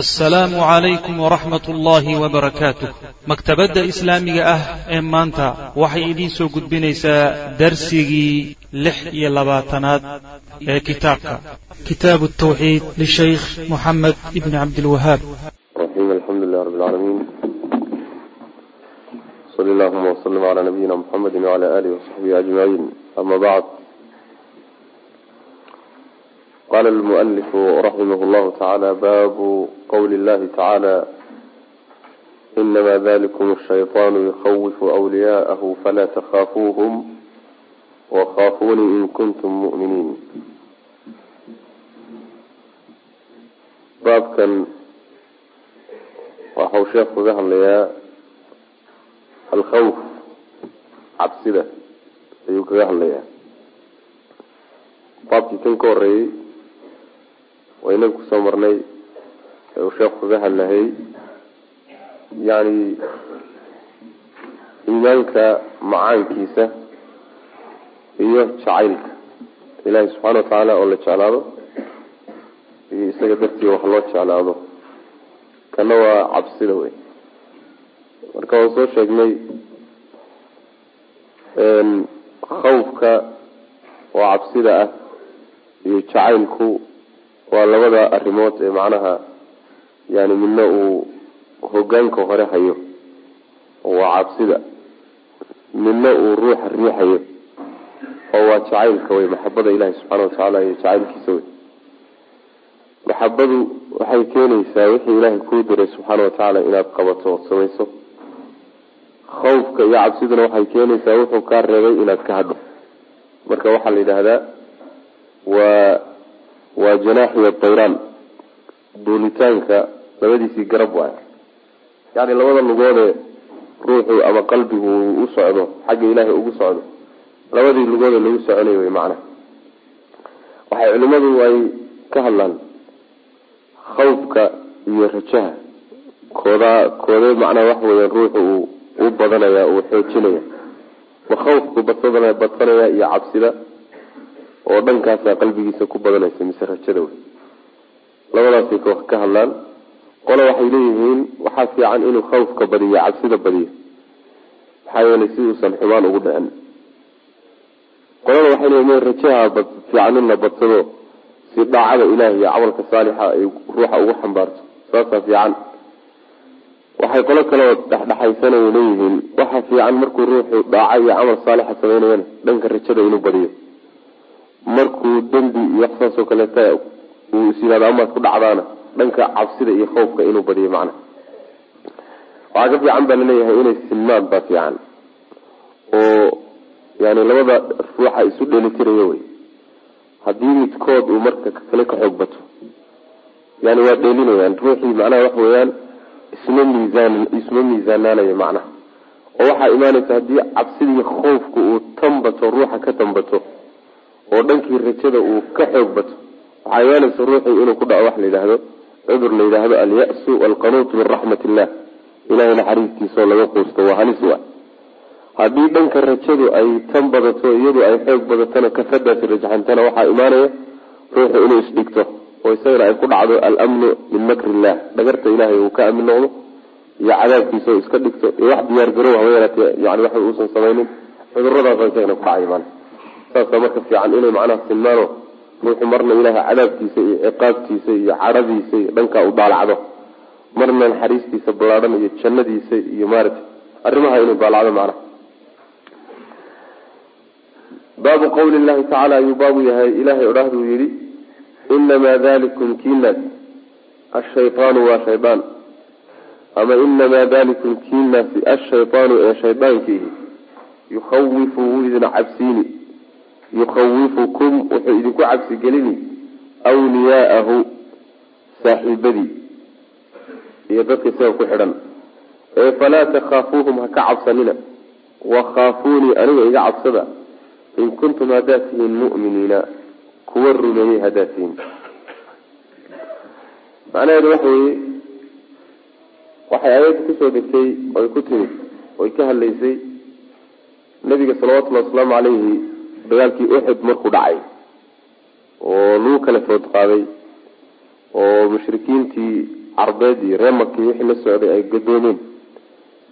asalaamu calaykum waraxmat ullaahi wabarakaatuh maktabadda islaamiga ah ee maanta waxay idiin soo gudbinaysaa darsigii lix iyo labaatanaad ee kitaabka. Kitaabu tawxiid lishaykh moxamed ibni cabdilwahaab raxiim alxamdu lilah rabi lcaalamiin sali allahuma wasalim calaa nabiyina muxamedi wacala alihi wasaxbihi ajmaciin ama bacd qala almualifu raximah llahu tacaala baabu qowli llahi tacaala inama dalikum shayطaanu yukhawifu wliyaaءahu falaa takhaafuuhum wakaafuunii in kuntum mu'miniin baabkan waxau sheekhu kaga hadlayaa alkhawf cabsida ayuu kaga hadlayaa baabkii kan ka horeeyey waynaga ku soo marnay. Ee uu sheekhu kaga hadlayay yani iimaanka macaankiisa iyo jacaylka. Ilaahay subxaana watacaala oo la jeclaado. Iyo isaga dartii wax loo jeclaado. Kana waa cabsida wey. Marka waan soo sheegnay khawfka oo cabsida ah iyo jacaylku waa labada arrimood ee macnaha yani midna uu hogaanka hore hayo oo waa cabsida. Midna uu ruuxa riixayo oo waa jacaylka wey maxabada ilahi subxaana watacaala iyo jacaylkiisa wey maxabadu waxay keenaysaa wixii ilaahay kuu diray subxaana watacaala inaad qabato ood samayso. Khawfka iyo cabsiduna waxay keenaysaa wuxuu kaa reebay inaad ka hadho marka waxaa la yidhaahdaa waa waa janaaxiyo dayraan duulitaanka labadiisii garab waay. Yani labada lugoodee ruuxu ama qalbigu uu u socdo xagga ilaahay ugu socdo. Labadii lugoodee lagu soconay wey macnaha waxay culimadu ay ka hadlaan khawfka iyo rajaha. Koodaa koodee macnaha waxa weya ruuxu uu u badanaya uu xoojinaya. Ma khawfku badsanaya iyo cabsida oo dhankaasa qalbigiisa ku badanaysa mise rajada wey. Labadaasay ka hadlaan. Qole waxay leeyihiin waxaa fiican inuu khawfka badiyo cabsida badiyo. Maxaa yeelay si uusan xumaan ugu dhicin. Qolada waxay leeyihiin rajaha bad fiican in la badsado si daacada ilahi iyo camalka saalixa ay ruuxa ugu xambaarto. Saasaa fiican. Waxay qolo kaleo dhexdhexaysanay leeyihiin waxaa fiican markuu ruuxu dhaaca iyo camal saalixa samaynayana dhanka rajada inuu badiyo markuu dembi iyo saasoo kaleeta uu is yihahdo amaad ku dhacdaana. Dhanka cabsida iyo khawfka inuu badiyo macna. Waxaa ka fiican baa la leeyahay inay sinmaan baa fiican. Oo yani labada ruuxa isu dheelitirayo wey. Haddii midkood uu marka kale ka xoog bato yani waa dheelinayaan ruuxii macnaha waxa weeyaan isma miisaan isma miisaanaanayo macnaha oo waxaa imaanaysa haddii cabsida iyo khawfka uu tanbato ruuxa ka tanbato oo dhankii rajada uu ka xoog bato. Waxaa imaanaysa ruuxii inuu ku dhaco wax la yidhaahdo cudur la yidhaahdo alya-su walqanuut min raxmat illah ilahay naxariistiisaoo laga quusto waa halis wa haddii dhanka rajadu ay tan badato iyadu ay xoog badatona kafadaasi rajaxantana waxaa imaanaya ruuxu inuu isdhigto oo isagana ay ku dhacdo almnu min makri illah dhagarta ilahay uu ka amin noqdo iyo cadaabkiisa iska dhigto iyo wax diyaargarow haba yaraatee yani waxa uusan samaynin cuduradaasa isagana ku dhacay maana saasa marka fiican inay macnaha sinmaano ruuxu marna ilahay cadaabkiisa iyo ciqaabtiisa iyo cadhadiisa iyo dhankaa u daalacdo marna naxariistiisa ballaadhan iyo jannadiisa iyo maaragtay arrimaha inuu daalacdo macnaha. Baabu qawli llahi tacaala ayuu baabu yahay. Ilahay odhahduu yihi inamaa dalikum kiinaas ashaytaanu waa shaydaan. Ama inamaa dalikum kiinaasi ashaytaanu ee shaydaankiihi yukhawifu wuu idin cabsiini yukhawifukum wuxuu idinku cabsi gelini wliyaa'ahu saaxiibadii iyo dadka isaga ku xidhan. Ee falaa takhaafuuhum ha ka cabsanina. Wakhaafuunii aniga iga cabsada. In kuntum haddaad tihiin mu'miniina kuwa rumeeyey haddaad tihiin macnaheedu waxa weeye waxay aayadda ku soo degtay oy ku timid oy ka hadlaysay. Nabiga salawatullahi wasalaamu calayhi dagaalkii uxud markuu dhacay oo lagu kala food qaaday oo mushrikiintii carbeed iyo ree maki wixii la socday ay gadoomeen.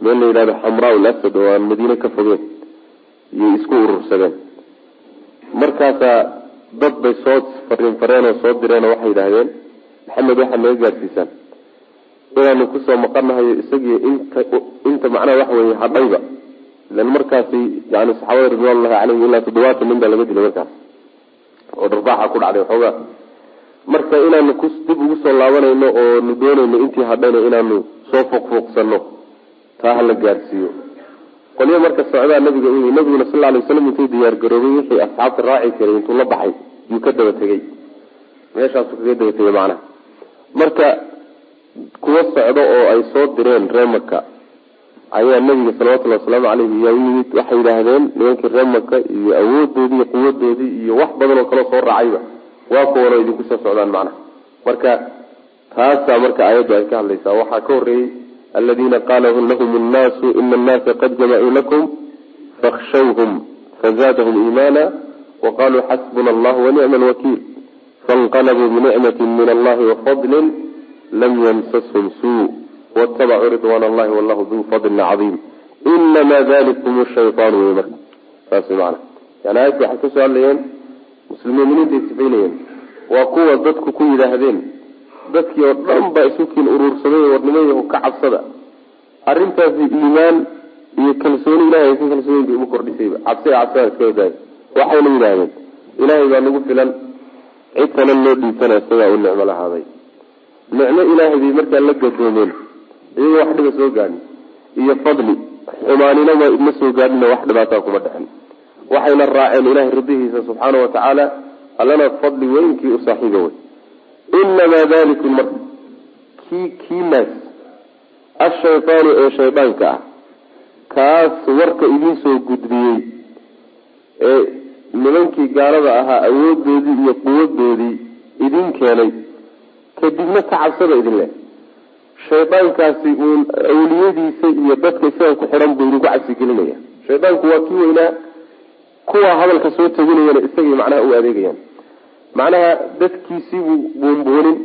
Meel la yidhahdo xamraa asad oo aan madiine ka fogeen iyay isku urursadeen. Markaasaa dad bay soo fariin fareen oo soo direen oo waxay yidhaahdeen maxamed waxaad naga gaadsiisaan inaanu ku soo maqanahayo isagii inta inta macnaha waxa weye hadhayba ilan markaasi yani saxaabada ridwanullahi caleyhim ilaa toddobaatan nin baa laga dilay markaas oo dharbaaxa ku dhacday waxoogaa marka inaanu ku dib ugu soo laabanayno oo nu doonayno intii hadhayna inaanu soo fuuqfuuqsano taa hala gaadhsiiyo qolyo marka socdaa nabiga u nabiguna sal alay waslam intuu diyaar garoobay wixii asxaabta raaci karay intuu la baxay yuu ka daba tegey meeshaasu kaga daba tegay macnaha marka kuwa socdo oo ay soo direen ree maka ayaa nabiga salawatullhi wasalaamu caleyhi yaa u yimid waxay yidhaahdeen nimankii ree maka iyo awoodoodii iyo quwadoodii iyo wax badan oo kaloo soo raacayba waa kuwan oo idinku soo socdaan macnaha marka taasaa marka aayaddu ay ka hadlaysaa. Waxaa ka horreeyey aladiina qaala lahum nnaasu ina annaasa qad jamacuu lakum fakhshawhum fazaadahum iimaana waqaluu xasbuna allah wanicma alwakiil fainqalabuu binicmati min allahi wafadlin lam ymsashum suu watabacuu ridwan allahi wallahu duu fadlin cadiim inamaa dalikum shayaan wey marka saas maana yani aayadka waxay ka soo hadlayeen muslimiiniintay sifaynayeen waa kuwa dadku ku yidhaahdeen dadkii oo dhan baa isukiin urursaday warnimayahu ka cabsada arrintaasi iimaan iyo kalsooni ilahay ka kalsoonida ugu kordhisayba cabsi cabsada iska wadaay waxayna yidhaahdeen ilaahay baa nagu filan cid kale loo dhiibtana isagaa u nicmo lahaaday nicmo ilaahay bay markaa la gadoomeen iyagoo wax dhiba soo gaadhin iyo fadli. Xumaanina ma soo gaadhina wax dhibaataa kuma dhexin waxayna raaceen ilahay ridihiisa subxaana watacaala allana fadli weynkii u saaxiiba wey inamaa dalikum marka kii kiinaas ashaytaanu ee shaydaanka ah kaas warka idiin soo gudbiyey ee nimankii gaalada ahaa awoodoodii iyo quwadoodii idin keenay kadibna ka cabsada idin leh shaydaankaasi uun awliyadiisa iyo dadka isaga ku xidhan buu idinku cabsigelinaya shaydaanku waa kii weynaa kuwa hadalka soo teginayana isagay macnaha u adeegayaan. Macnaha dadkiisiibuu buunbuunin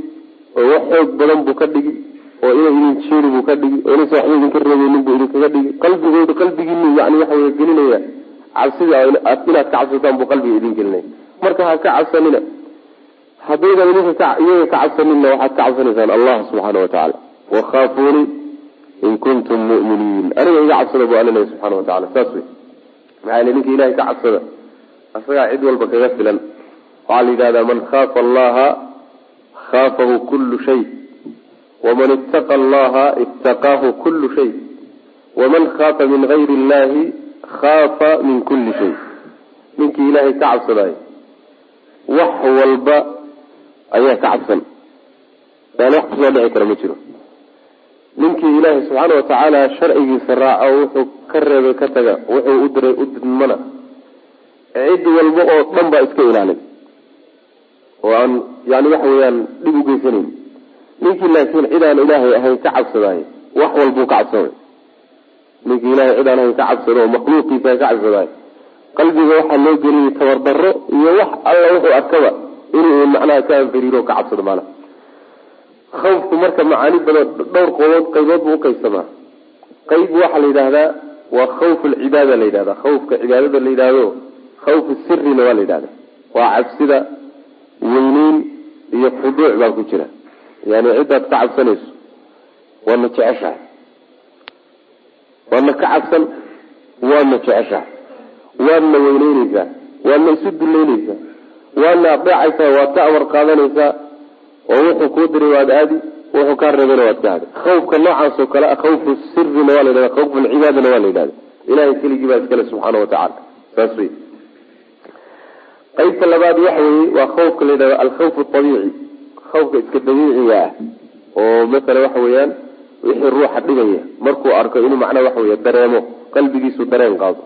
oo wax xoog badan buu ka dhigi oo inay idin jeeri buu ka dhigi oo inaysa waxba idinka reebeynin buu idinkaga dhigi. Qalbigooda qalbigiinu yani waxa wey gelinaya cabsida inaad ka cabsataan buu qalbiga idin gelinaya. Marka ha ka cabsanina haddaydan idinka iyaga ka cabsanina waxaad ka cabsanaysaan allah subxaana watacaala wakhaafuuni in kuntum mu'miniin aniga iga cabsada buu alla subxana watacala saas wey maxaa yele ninka ilahay ka cabsada asagaa cid walba kaga filan waxaa la yidhahdaa man khaafa allaha khaafahu kullu shay waman ittaqa allaha ittaqaahu kullu shay waman khaafa min gayri illahi khaafa min kulli shay ninkii ilaahay ka cabsadaayo wax walba ayaa ka cabsan yani wax ku soo dhici kara ma jiro ninkii ilaahay subxaana watacaala sharcigiisa raaco wuxuu ka reebay ka taga wuxuu u diray u didmana. Cid walba oo dhan baa iska ilaalin. Oo aan yani waxa weeyaan dhib ugeysanayn ninkii laakiin cid aan ilaahay ahayn ka cabsadaayo wax walbuu ka cabsanay ninkii ilahay cid aan ahayn ka cabsado oo makhluuqiisa ka cabsadaayo qalbiga waxaa loo geliyay tabardaro iyo wax alla wuxuu arkaba inuu macnaha ka anfariiro ka cabsado maanaha khawfku marka macaani badan dhowr qoobood qaybood buu uqaybsamaa qayb waxaa la yidhahdaa waa khawf alcibaada la yidhahda khawfka cibaadada la yidhahdo khawfu sirina waa la yidhahda waa cabsida weyneyn iyo khuduuc baa ku jira. Yani ciddaad ka cabsanayso waadna jeceshahay. Waadna ka cabsan waadna jeceshahay. Waadna weyneyneysaa waadna isu duleyneysaa waadna adeecaysaa waad ka amar qaadanaysaa oo wuxuu kuu diray waad aadi wuxuu kaa reebayna waad ka aadi. Khawfka noocaas oo kale khawfu sirina waa la yidhahda khawfu lcibaadana waa la yidhahda ilahay keligii baa iskale subxaana watacaala saas wey qaybta labaad waxa weeye waa khawfka la yidhahdo alkhawf abiici khawfka iska dabiiciga ah oo masala waxa weeyaan wixii ruuxa dhigaya. Markuu arko inuu macnaha waxa wey dareemo qalbigiisu dareen qaado.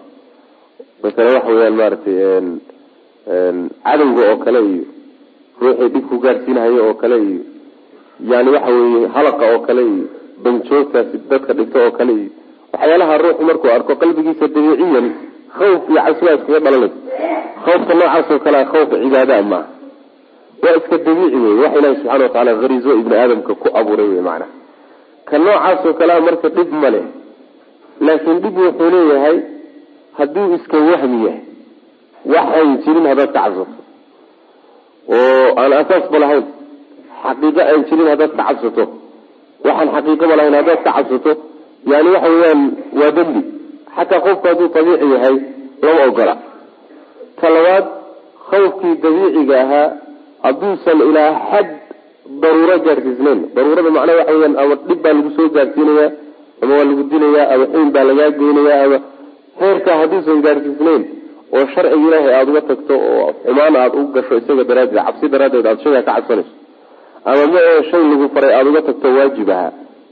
Masala waxa weyaan maaragtay cadowga oo kale iyo ruuxii dhibku gaadhsiinhayo oo kale iyo yani waxa weeye halaqa oo kale iyo banjoogtaasi dadka dhigto oo kale iyo. Waxyaalaha ruuxu markuu arko qalbigiisa dabiiciyan khawf iyo cabsidaa iskaga dhalanaysa khawfka noocaas oo kalea khawf cibaada maaha waa iska dabiici wey wax ilahi subxana wa taala harizo ibni aadamka ku abuuray wey macnaha ka noocaasoo kalea marka dhib ma leh. Laakiin dhib wuxuu leeyahay hadduu iska wahmi yahay waxayn jirin haddaad ka cabsato oo aan asaasba lahayn. Xaqiiqo aan jirin haddaad ka cabsato waxaan xaqiiqaba lahayn haddaad ka cabsato yani waxa weeyaan waa dembi. Xataa qofku hadduu dabiici yahay lama ogola. Ta labaad khawfkii dabiiciga ahaa hadduusan ilaa xad daruuro gaadhsiisnayn daruurada macnaha waxa weyaan ama dhib baa lagu soo gaadhsiinayaa ama waa lagu dilayaa ama xuyn baa lagaa geynayaa ama heerkaa hadduusan gaadhsiisnayn oo sharciga ilaahay aada uga tagto oo xumaan aada u gasho isaga daraaddeed cabsi daraaddeed aada shaygaa ka cabsanayso ama ma ee shay lagu faray aada uga tagto waajib ahaa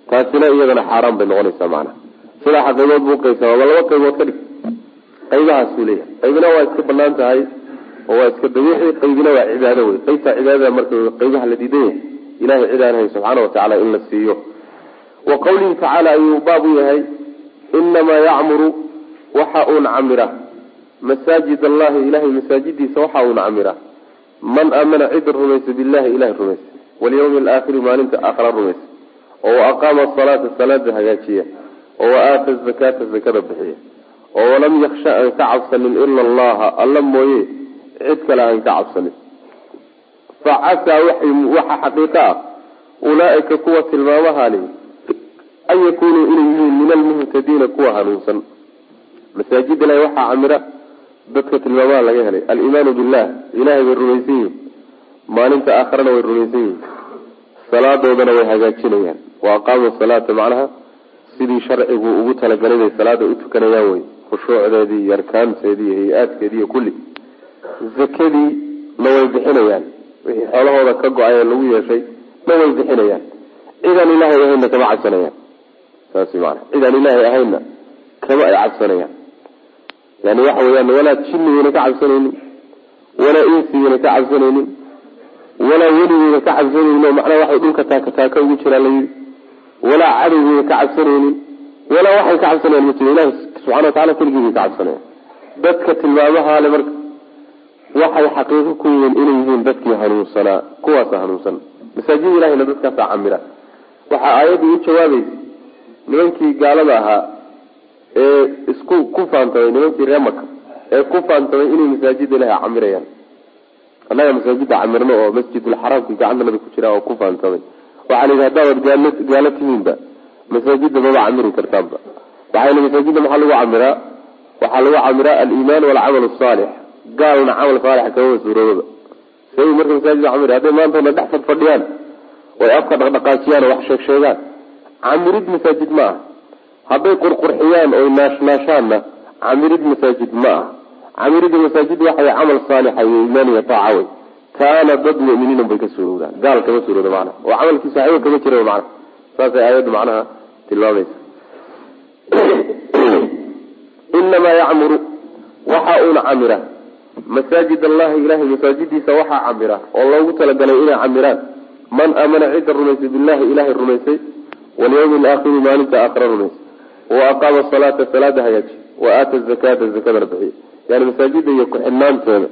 taasina iyadana xaaraan bay noqonaysaa macnaha sidaa qaybood buu qaysama ama laba qaybood ka dhig. Qaybahaasuu leeyahay. Qaybina waa iska bannaan tahay oo waa iska dabiici qaybina waa cibaado wey qaybtaa cibaadada marka qaybaha la diidan yahay ilahay cid aan hay subxaana watacaala in la siiyo. Wa qawlihi tacaala ayuu baab u yahay inamaa yacmuru waxa uuna camira masaajid allahi ilahay masaajidiisa waxa uuna camira man aamana cida rumaysa billahi ilahay rumaysa walyawmi alaakhiri maalinta aakhara rumaysa oo wa aqaama asalaata salaada hagaajiya. Oo wa aata zakaata zakada bixiya. Oo walam yaksha aan ka cabsanin ila allaha. Alla mooye cid kale aan ka cabsanin fa casaa waxa xaqiiqo ah. Ulaaika kuwa tilmaamaha an yakunuu inay yihiin min almuhtadiina kuwa hanuunsan. Masaajid ilahi waxaa camira dadka tilmaamaha laga helay. Alimaanu billah ilahay bay rumaysan yihiin maalinta aakharana way rumaysan yihiin salaadoodana way hagaajinayaan. Wa aqaamu salaata macnaha sidii sharcigu ugu talagalay bay salaada u tukanayaan wey khushuucdeedii iyo arkaanteedii iyo hay'aadkeedii iyo kulli. Zakadii na way bixinayaan. Wixii xoolahooda ka go'ay ee lagu yeeshay na way bixinayaan. Cidaan ilaahay ahaynna kama cabsanayaan. Saas maana cidaan ilaahay ahaynna kama ay cabsanayaan yani waxa weyaan walaa jinnigayna ka cabsanaynin walaa insigayna ka cabsanaynin walaa weligeyna ka cabsanaynin oo macnaha waxay dhulka taaka taaka ugu jiraa la yidhi. Walaa cadowgeyna ka cabsanaynin walaa waxay ka cabsanayan ma jiro. Ilahi subxana watacala keligiibay ka cabsanayaan. Dadka tilmaamaha le marka waxay xaqiiqo ku yihiin inay yihiin dadkii hanuunsanaa kuwaasa hanuunsan. Masaajid ilahina dadkaasaa camira waxaa aayaddu u jawaabaysa nimankii gaalada ahaa ee isku ku faantamay nimankii ree maka ee ku faantamay inay masaajida ilahi camirayaan. Annaga masaajida camirno oo masjidulxaraamki gacantanada ku jira oo ku faantamay waxaa la yidhi haddaabad gaalo tihiinba. Masaajida maba camiri kartaanba. Waxaa yili masaajida maxaa lagu camiraa? Waxaa lagu camiraa aliimaan walcamal asaalix gaalna camal saalixa kamaba suuroobaba say marka masaajida camir hadday maantana dhex fadfadhiyaan oy afka dhaqdhaqaajiyaan oo wax sheeg sheegaan. Camirid masaajid ma aha hadday qurqurxiyaan oy naashnaashaanna camirid masaajid ma aha. Camirida masaajid waxay camal saalixa iyo iimaan iyo taaca wey kaana dad muminiina bay ka suurowdaan gaal kama suurooda macnaha. Oo camalkiisa waxba kama jira macnaha. Saasay aayaddu macnaha tilmaamaysa inamaa yacmuru waxa uuna camira. Masaajid allahi ilahay masaajidiisa waxaa camira oo loogu talagalay inay camiraan. Man aamana cidda rumaysay billahi ilahay rumaysay walyawmi alaakhiri maalinta aakhira rumaysay wa aqaama salaata salaada hagaaji wa aata zakata zakadana bixiya yani masaajida iyo ku-xidhnaanteeda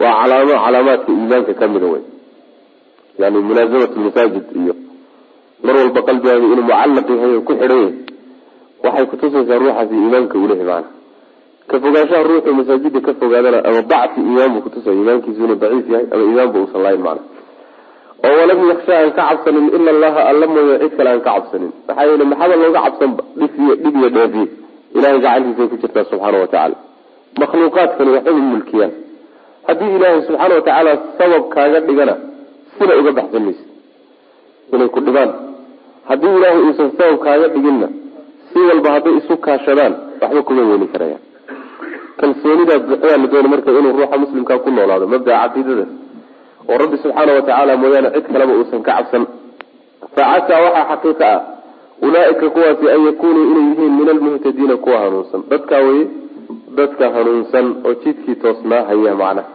waa calaamo calaamaadka iimaanka kamida wey yani mulaazamat masaajid iyo mar walba qalbigaaga inuu mucallaq yahay oo ku xidhan yahay waxay kutusaysaa ruuxaasi iimaanka ulehi maana ka fogaanshaha ruuxu masaajida ka fogaadana ama dacfi iimaan buu kutusaya iimaankiisu inuu daciif yahay ama iimaanba uusan lahayn maana oo walam yaksha aan ka cabsanin ila allaha alla mooye cid kale aan ka cabsanin. Maxaa yeele maxaba looga cabsanba dhifiy dhib iyo dheefiye gacantiisay ku jirtaa subxaana watacaala makhluuqaadkani waxbay mulkiyaan. Haddii ilaahay subxaana watacaala sabab kaaga dhigana sina uga baxsan inay ku dhibaan. Haddii ilaahay uusan sabab kaaga dhiginna si walba hadday isu kaashadaan waxba kuma weeli karayaan. Kalsoonidaa buuxdaa la doona marka inuu ruuxa muslimkaa ku noolaado mabdaa caqiidadaas oo rabbi subxaana watacaala mooyaane cid kaleba uusan ka cabsan. Facasaa waxaa xaqiiqa ah ulaaika kuwaasi an yakunuu inay yihiin min almuhtadiina kuwa hanuunsan. Dadkaa weye dadka hanuunsan oo jidkii toosnaa haya macnaha.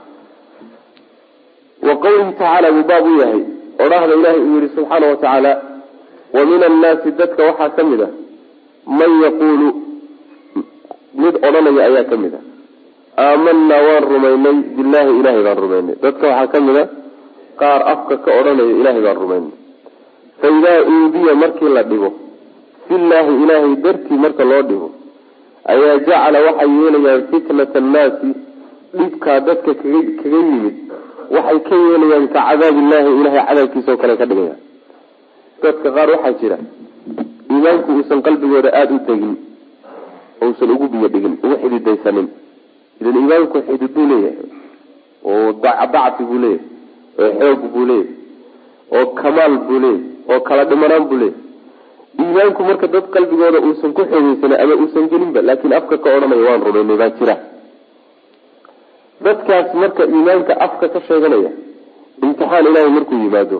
Wa qawlihi tacaala buu baab u yahay. Odhahda ilahay uu yihi subxaana watacaala wa min annaasi dadka waxaa ka mid a man yaquulu mid odhanaya ayaa ka mid a aamanaa waan rumaynay billahi ilahay baan rumaynay. Dadka waxaa ka mid a qaar afka ka odhanaya ilaahay baan rumaynay. Fa idaa uudiya markii la dhigo fillaahi ilaahay dartii marka loo dhigo ayaa jacala waxay yeelayaan fitnata annaasi dhibkaa dadka kaga kaga yimid. Waxay ka yeelayaan ka cadaabillahi ilahay cadaabkiisa oo kale ka dhigayaan dadka qaar waxaa jira iimaanku uusan qalbigooda aada u tegin ousan ugu biyo dhigin ugu xididaysanin idan iimaanku xidid buu leeyahay oo dacfi buu leeyahay oo xoog buu leeyahay oo kamaal buu leeyahay oo kala dhimanaan buu leeyahay. Iimaanku marka dad qalbigooda uusan ku xoogeysanin ama uusan gelinba laakiin afka ka odhanaya waan rumaynay baa jira. Dadkaas marka iimaanka afka ka sheeganaya imtixaan ilaahay markuu yimaado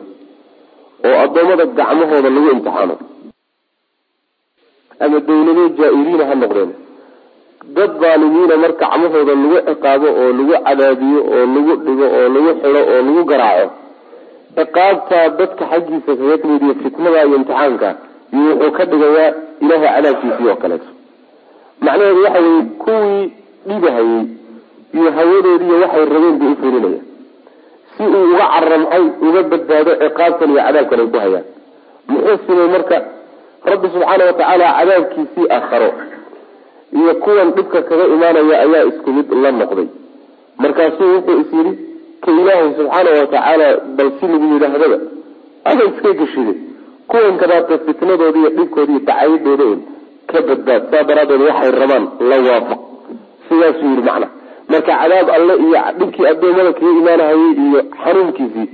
oo addoommada gacmahooda lagu imtixaano ama dawlado jaa-iriina ha noqdeen dad baalimiina marka gacmahooda lagu ciqaabo oo lagu cadaabiyo oo lagu dhigo oo lagu xido oo lagu garaaco ciqaabtaa dadka xaggiisa kaga timid iyo fitnada iyo imtixaanka iyo wuxuu ka dhigayaa ilaahay cadaabkiisii oo kaleeto macnaheedu waxa weye kuwii dhibahayey iyo hawadoodiiyo waxay rabeen buu ufurinaya si uu uga caramxay uga badbaado ciqaabtan iyo cadaabkan ay ku hayaan. Muxuu simay marka rabbi subxaana watacaala cadaabkiisii akharo iyo kuwan dhibka kaga imaanaya ayaa isku mid la noqday. Markaasuu wuxuu is ka ilaahay subxaana watacaala bal si lagu yidhaahdaba. Ada iska geshide kuwan kadaata fitnadooda iyo dhibkooda iyo un ka badbaad. Saa daraadeed waxay rabaan la waafaq. Sidaasuu yidhi macna. Marka cadaab alle iyo dhibkii adoomada kaga imaanahayay iyo xanuunkiisii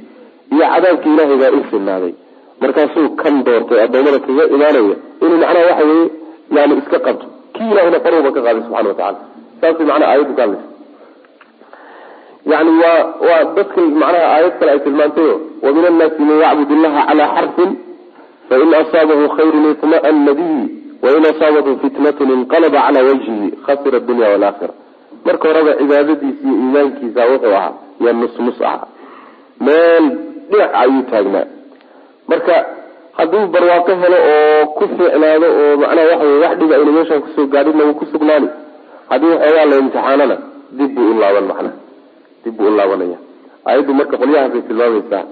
iyo cadaabkii ilaahay baa u sinaaday markaasuu kan doortay adoomada kaga imaanaya. Inuu macnaha waxa weye yani iska qabto kii ilahayna faruuba ka qaaday subxana watacala saas macnaha aayaddu ka hadlaysa yani waa waa dadka macnaha aayad kale ay tilmaantayo wa min annaasi man yacbud illaha calaa xarfin fain asaabahu khayrun itma'ana bihi wain asaabathu fitnatun inqalaba calaa wajhihi khasira adunya walaakira marka horeba cibaadadiisa iyo iimaankiisa wuxuu ahaa yaa nusnus ahaa meel dhinac ayuu taagnaa marka hadduu barwaaqo helo oo ku fiicnaado oo macnaha waxa wey wax dhiba ayna meeshaan ku soo gaadhinna wuu ku sugnaani haddii waxoogaa la imtixaanana dib buu u laaban macnaha dib buu u laabanaya. Ayaddu marka qolyahaasay tilmaamaysaa.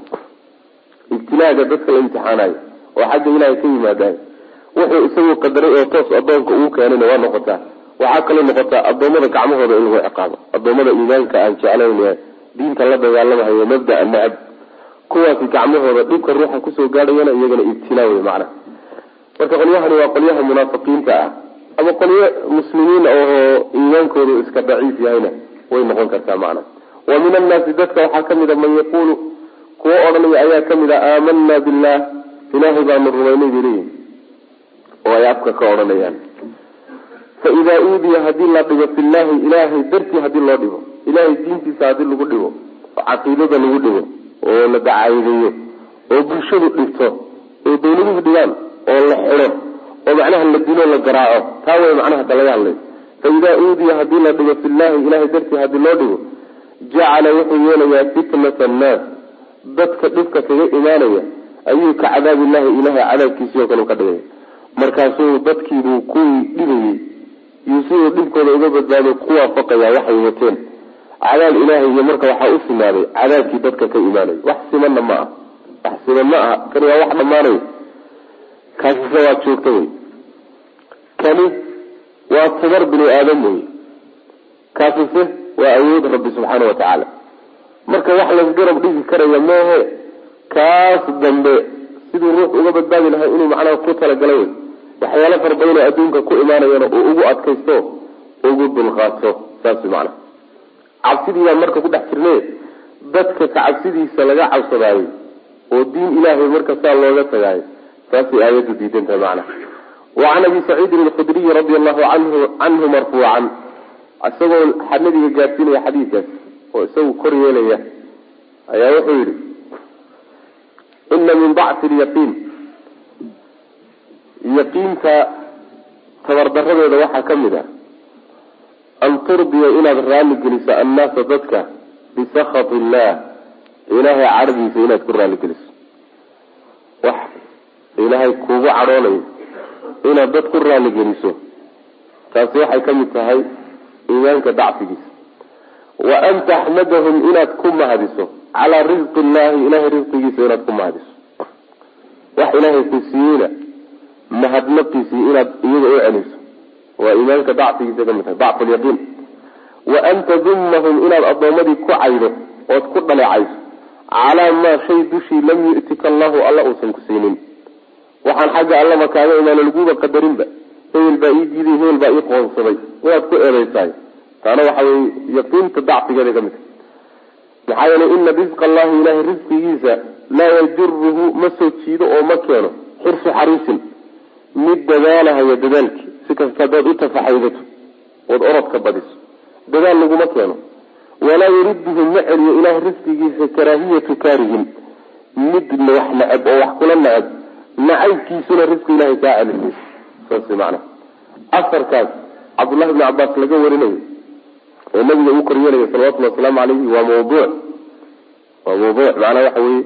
Ibtilaaga dadka la imtixaanayo oo xagga ilaahay ka yimaadaay wuxuu isagu qadaray oo toos adoonka ugu keenayna waa noqotaa waxaa kaloo noqotaa addoommada gacmahooda in lagu ciqaabo addoommada iimaanka aan jeclayn diinta la dagaalamahayo mabdaa nacab kuwaasi gacmahooda dhibka ruuxa ku soo gaadhayana iyagana ibtilaa wey macnaha. Marka qolyahani waa qolyaha munaafiqiinta ah ama qolyo muslimiin oo iimaankoodu iska daciif yahayna way noqon kartaa macna wa min annaasi dadka waxaa ka mid a man yaquulu kuwo odhanaya ayaa ka mid a aamanaa billah ilaahay baanu rumaynay bay leeyihiin oo ay afka ka odhanayaan. Faidaa uudiya haddii la dhigo fillahi ilaahay dartii haddii loo dhigo ilahay diintiisa haddii lagu dhigo oo caqiidada lagu dhigo oo la dacaayadeeyo oo bulshadu dhigto oo dawladuhu dhigaan oo la xido oo macnaha la dilo la garaaco. Taa way macnaha ka laga hadlay faidaa uudiya haddii la dhigo fillahi ilahay dartii haddii loo dhigo jacala wuxuu yeelayaa fitnata annaas. Dadka dhibka kaga imaanaya ayuu ka cadaabillahi ilahay cadaabkiisii oo kale ka dhigaya markaasuu dadkiibuu kuwii dhibayey iyo siduu dhibkooda uga badbaado ku waafaqaya waxay wateen cadaab ilaahay iyo marka waxaa u simaaday cadaabkii dadka ka imaanay. Wax simanna ma ah wax siman ma aha. Kani waa wax dhammaanay kaasise waa joogta wey. Kani waa tabar bini aadam wey. Kaasise waa awood rabbi subxaana wa tacaala. Marka wax lasgarab dhigi karaya moohe kaas dambe siduu ruux uga badbaadi lahay inuu macnaha ku talagalay wey waxyaalo fara badan adduunka ku imaanayana uu ugu adkaysto ugu dulqaato. Saas macana cabsidii baan marka ku dhex jirne dadka ka cabsidiisa laga cabsadaayo oo diin ilaahay marka saa looga tagaayo saasay aayaddu diidantahay macana wa can abi saciidin alkhudriyi radia allahu anhu canhu marfuucan isagoo nabiga gaadsiinaya xadiidkaas oo isagu kor yeelaya ayaa wuxuu yihi ina min dacfi lyaqiin yaqiinta tabardaradeeda waxaa ka mid ah an turdiya inaad raali geliso annaasa dadka bisakhat illah ilaahay cadhadiisa inaad ku raali geliso. Wax ilaahay kuugu cadhoonayo inaad dad ku raali geliso. Taasi waxay ka mid tahay iimaanka dacfigiisa. Wa an taxmadahum inaad ku mahadiso calaa risqi illahi ilahay risqigiisa inaad ku mahadiso. Wax ilaahay ku siiyeyna mahadnaqiisii inaad iyaga u celiso waa iimaanka dacfigiisa ka mid tahay dacfu lyaqiin wa an tadumahum inaad addoommadii ku caydo ood ku dhaleecayso calaa maa shay dushii lam yu'tika allahu alla uusan ku siinin. Waxaan xagga allaba kaaga imaano laguba qadarinba hebel baa ii diiday hebel baa ii qoonsaday inaad ku eedeysaay taana waxa weye yaqiinta dacfigeeda ka mid tahay. Maxaa yeelay ina risqa allahi ilahay risqigiisa laa yajuruhu ma soo jiido oo ma keeno xirsu xariisin. Mid dadaalahaya dadaalkii si kasta hadaad u tafaxaydato ood orodka badiso. Dadaal laguma keeno. Walaa yuriduhu ma celiyo ilahay risqigiisa karaahiyatu kaarihin mid wax nacab oo wax kula nacab nacaybkiisuna risqi ilahay kaa celinay saas macana asarkaas cabdullahi bni cabaas laga warinayo oo nabiga uu koryeelaya salawatullhi wasalaamu calayhi waa mawduuc waa mawduuc macnaa waxa weye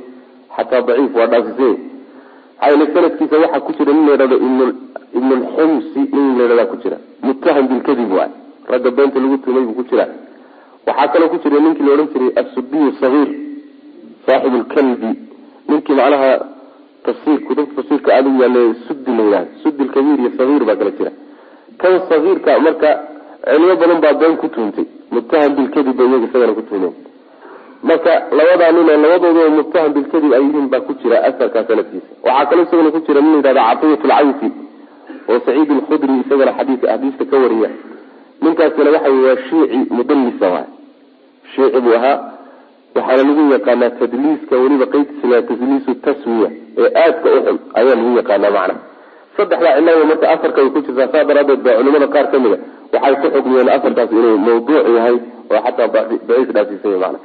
xataa daciif waa dhaafisay yele sanadkiisa waxaa ku jira nin la yidhahdo ibn lximsi nin la yidhahdaa ku jira. Muttaham bilkadib waay ragga beenta lagu tumay buu ku jira. Waxaa kaloo ku jira ninkii la odhan jiray asubiyu sahiir saaxib lkalbi ninkii macnaha tafsiir kutubta tafsiirka aada u yaale sudi la yidhahdo sudi lkabiir iyo sahiir baa kala jira. Kan sahiirka marka cilmo badan baa been ku tuuntay muttaham bilkadib ba iyaga isagana ku tuumeen marka labadaa nin oo labadooda muttaham bilkadib ay yihiin baa ku jira asarkaa sanadkiisa waxaa kaloo isagana ku jira nin la yidhahda catiyat lcawfi oo saciid alkhudri isagana xadiis axaadiista ka wariya. Ninkaasina waxa wey waa shiici mudalisa waay shiici buu ahaa. Waxaana lagu yaqaanaa tadliiska weliba qeydkiisa tadliisu taswiya ee aadka u xun ayaa lagu yaqaanaa macna saddexdaa cilaba marka asarka ay ku jirtaa saa daraadeed baa culimada qaar ka mid a waxay ku xukmiyeen asarkaas inuu mawduuc yahay oo xataa daciif dhaafisanya mana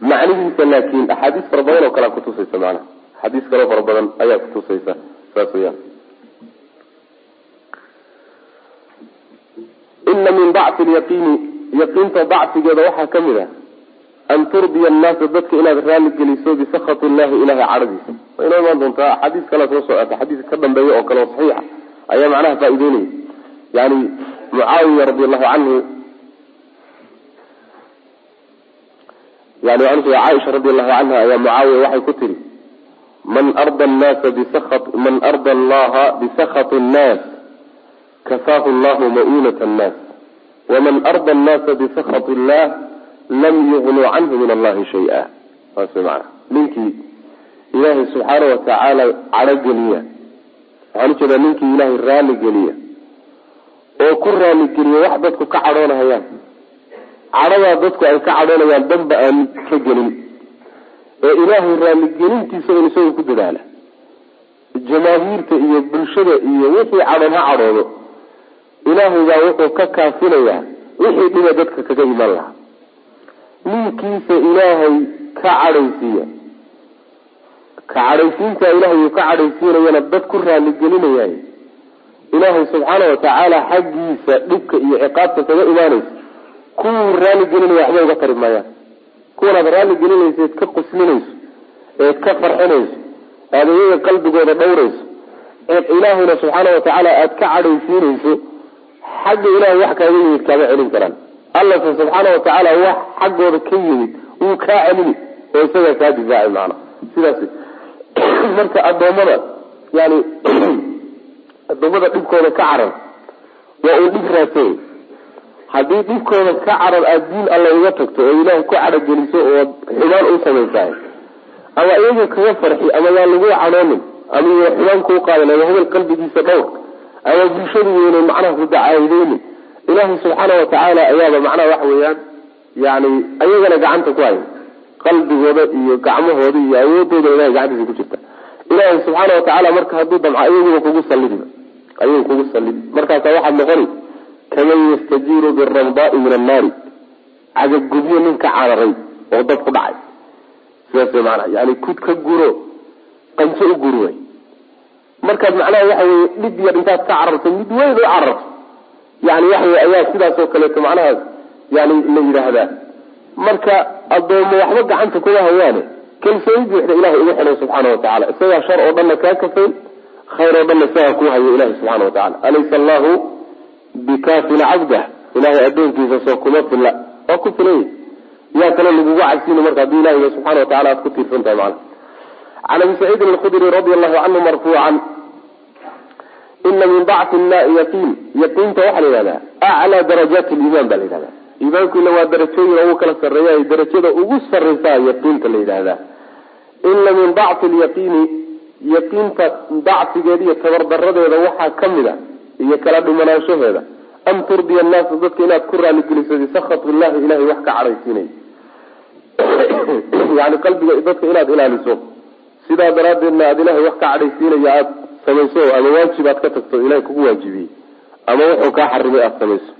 macnihiisa laakiin axaadiis fara badan oo kalea kutusaysa macnaha axaadiis kaloo fara badan ayaa kutusaysa saas weyaan ina min dacfi lyaqiini yaqiinta dacfigeeda waxaa ka mid ah an turdiya annaasa dadka inaad raali geliso bisakhat illahi ilahay cadhadiisa way inoo imaan doontaa axaadiis kalea soo socota xadiiska ka dambeeya oo kale oo saxiixa ayaa macnaha faa-iideynaya yani mucaawiya radi allahu canhu yani caaisha radi allahu canha ayaa mucaawiya waxay ku tiri man arda annaasa bisakhat man arda allaha bisakhat nnaas kafaahu llahu ma'unat annaas. Waman arda annaasa bisakhat illah lam yugnuu canhu min allahi shay-a saas ninkii ilaahay subxaana watacaala cadhogeliya waxaan u jeedaa ninkii ilaahay raali geliya oo ku raaligeliya wax dadku ka cadhoonahayaan cadhadaa dadku ay ka cadhoonayaan danba aan ka gelin. Ee ilaahay raaligelintiisa un isaga ku dadaala. Jamaahiirta iyo bulshada iyo wixii cadhoon ha cadhoodo ilaahay baa wuxuu ka kaafinayaa wixii dhiba dadka kaga iman lahaa. Ninkiisa ilaahay ka cadhaysiiya. Ka cadhaysiinta ilaahay uu ka cadhaysiinayana dad ku raaligelinayay ilaahay subxaana watacaala xaggiisa dhibka iyo ciqaabta kaga imaanaysa kuwuu raaligelinaya waxba uga tari maayaan kuwanaad raaligelinaysa eed ka quslinayso eed ka farxinayso aada iyaga qalbigooda dhowrayso eed ilaahayna subxaana watacaala aada ka cadhaysiinayso xagga ilahay wax kaaga yimid kaama celin karaan. Allase subxaana watacaala wax xaggooda ka yimid wuu kaa celini oo isagaa kaa difaacay macana sidaas marka addoommada yani addoommada dhibkooda ka carar waa uu dhib raadsay haddii dhibkooda ka carar aada diin alla uga tagto oo ilaahay ku cadhageliso oo xumaan u samaysahay ama iyaga kaga farxi ama yaa lagu cadhoonin ama iya xumaan kuu qaadan ama hebel qalbigiisa dhowr ama bulshadu weynay macnaha ku dacaydeynin ilaahay subxaana watacaala ayaaba macnaha waxa weeyaan yani ayagana gacanta ku haya qalbigooda iyo gacmahooda iyo awoodooda ilahay gacantiisa ku jirta. Ilaahay subxaana watacaala marka hadduu damco ayaguba kugu salidiba ayagu kugu salidi markaasa waxaad noqoni kaman yastajiiru biramdaai min annaari. Cagagubyo nin ka cararay oo dad ku dhacay. Sidaas maanaa yani kud ka guro qanso u guri way. Markaad macnaha waxa dhib yar intaad ka cararto mid weyn u cararto yani waxawey ayaa sidaas oo kaleeto macnahaas yani la yidhaahdaa. Marka addoomo waxba gacanta kuma hayaane kalsooni buuxda ilahay ugu xidhay subxaana watacaala isagaa shar oo dhanna kaa kafayn khayr oo dhanna isagaa kuu hayo ilahi subxana watacala alaysa allahu bikaafin cabdah ilahay addoonkiisa soo kuma filla waa ku filay. Yaa kale lagugu cabsiina marka haddii ilahiga subxana wa tacala aad ku tiirsan tahay macana can abi saciidin alkhudri radi allahu canhu marfuucan ina min bacti yaqiin. Yaqiinta waxaa la yihahdaa aclaa darajaati liimaan ba la yidhahda iimaanku ila waa darajooyin ugu kala sarreeya darajada ugu sarreysaa yaqiinta la yidhaahdaa ina min bacti lyaqiini yaqiinta dacfigeeda iyo tabardaradeeda waxaa ka mid a iyo kala dhimanaanshaheeda an turdiya annaasa dadka inaad ku raaligeliso bisakhat illahi ilahay wax ka cadhaysiinay. Yani qalbiga dadka inaad ilaaliso. Sidaa daraadeedna aada ilahay wax ka cadhaysiinaya aada samayso ama waajib aad ka tagto ilahay kugu waajibiyey. Ama wuxuu kaa xarimay aada samayso.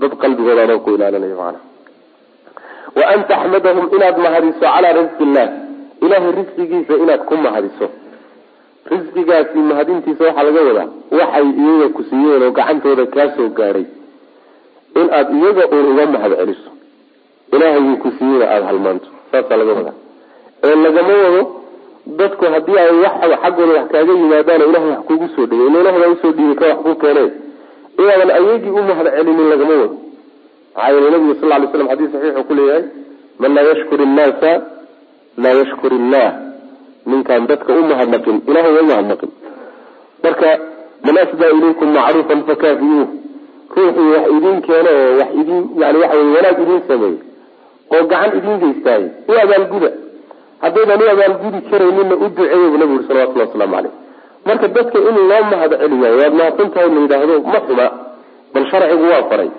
Dad qalbigooda adoo ku ilaalinayo macana wa an taxmadahum inaad mahadiso calaa risqi illah ilahay risqigiisa inaad ku mahadiso risqigaasi mahadintiisa waxaa laga wadaa. Waxay iyaga ku siiyeen oo gacantooda kaa soo in aada iyaga uun uga mahad celiso ilaahayuu ku siiyeyna aada halmaanto. Saasaa laga wadaa. Ee lagama wado dadku haddii ay wax xaggooda wax kaaga yimaadaano ilahay wax kugu soo dhigay ila ilahay u soo dhiibay ka wax ku keeneen inaadan ayagii u mahad celinin lagama wado. Maxaa yeele nabigu sal lay slam xadis saxiixu ku leeyahay man laa yashkur innaasa laa yashkur illah ninkaan dadka u mahadnaqin ilahay waa umahadnaqin marka man ilaykum macruufan fakaafiuuh ruuxii wax idin keeno oo wax idin yani waxa wey wanaag idin sameey oo gacan idin geystaaye u abaalguda. Haddaydan u abaalgudi karaynina u duceeya bu nabi uri salawatullah waslamu caleyh marka dadka in loo mahad celiya waad mahadsan tahay la yidhaahdo ma xuma bal sharcigu waa faray.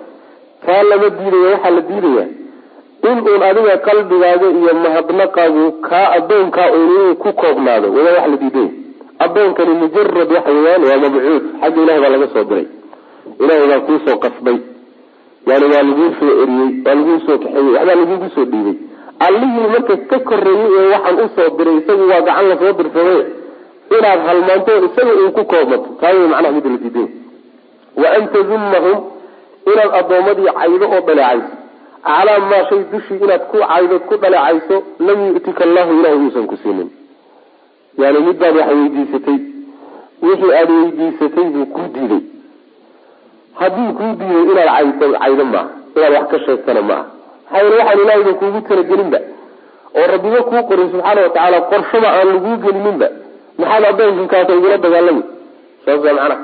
Taa lama diidaya waxaa la diidaya in uun adiga qalbigaaga iyo mahadnaqaagu kaa adoonkaa uun ku koobnaado waa wax la diiday adoonkani mujarad waxa weyaan waa mabcuud. Xagga ilahi baa laga soo diray. Ilahay baa kuusoo qasbay. Yani waa laguu soo eriyey waa laguu soo kaxeeyey waxbaa lagugu soo dhiibay allihii marka ka koreeyey ee waxaan u soo diray isagu waa gacan la soo dirsaday. Inaad halmaanto isaga uun ku koobmato taa wey macnaha midda la diiday wa an tazumahum inaad addoomadii caydo oo dhaleecayso calaa maa shay dushii inaad ku caydo ku dhaleecayso lam yu'tika allahu ilahay uusan ku siinin. Yani mid baad wax weydiisatay wixii aada weydiisatay buu kuu diiday. Haddii kuu diiday inaad caydo caydo maaha inaad wax ka sheegtana maaha. Maxaa waxaan ilahayba kuugu talagelinba. Oo rabbiba kuu qorin subxaana watacaala qorshaba aan laguu gelininba. Maxaad adoonkankaasa igula dagaalami. Saasa macnaha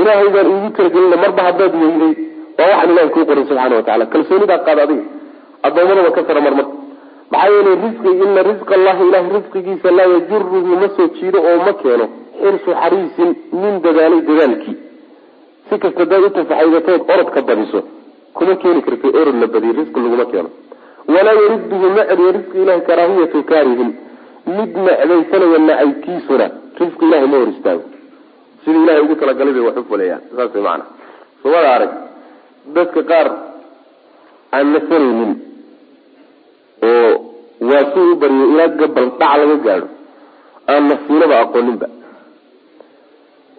ilaahay baan iigu talagelina marba haddaad weyday waa waxaan ilahay kuu qorin subxaana watacala kalsoonidaa qaad adiga. Addoomadaba ka sara marmar. Maxaa yeele risqi ina risqa allahi ilahay risqigiisa laa yajuruhu ma soo jiido oo ma keeno xirsu xariisin nin dadaalay dadaalkii. Si kasta daad u orodka badiso kuma keeni karta orod badiyo risqi laguma keeno. Walaa yariduhu ma celiyo risqi ilahi karaahiyatu kaarihin mid necdaysanaya nacaybkiisuna risqi ilahay ma hor istaago. Sida ilahay ugu talagalay bay wax u fulayaan saas sumada arag dadka qaar aan nasanaynin oo waa si u baryo ilaa gabal dhac laga gaadho aan nasiinaba aqooninba.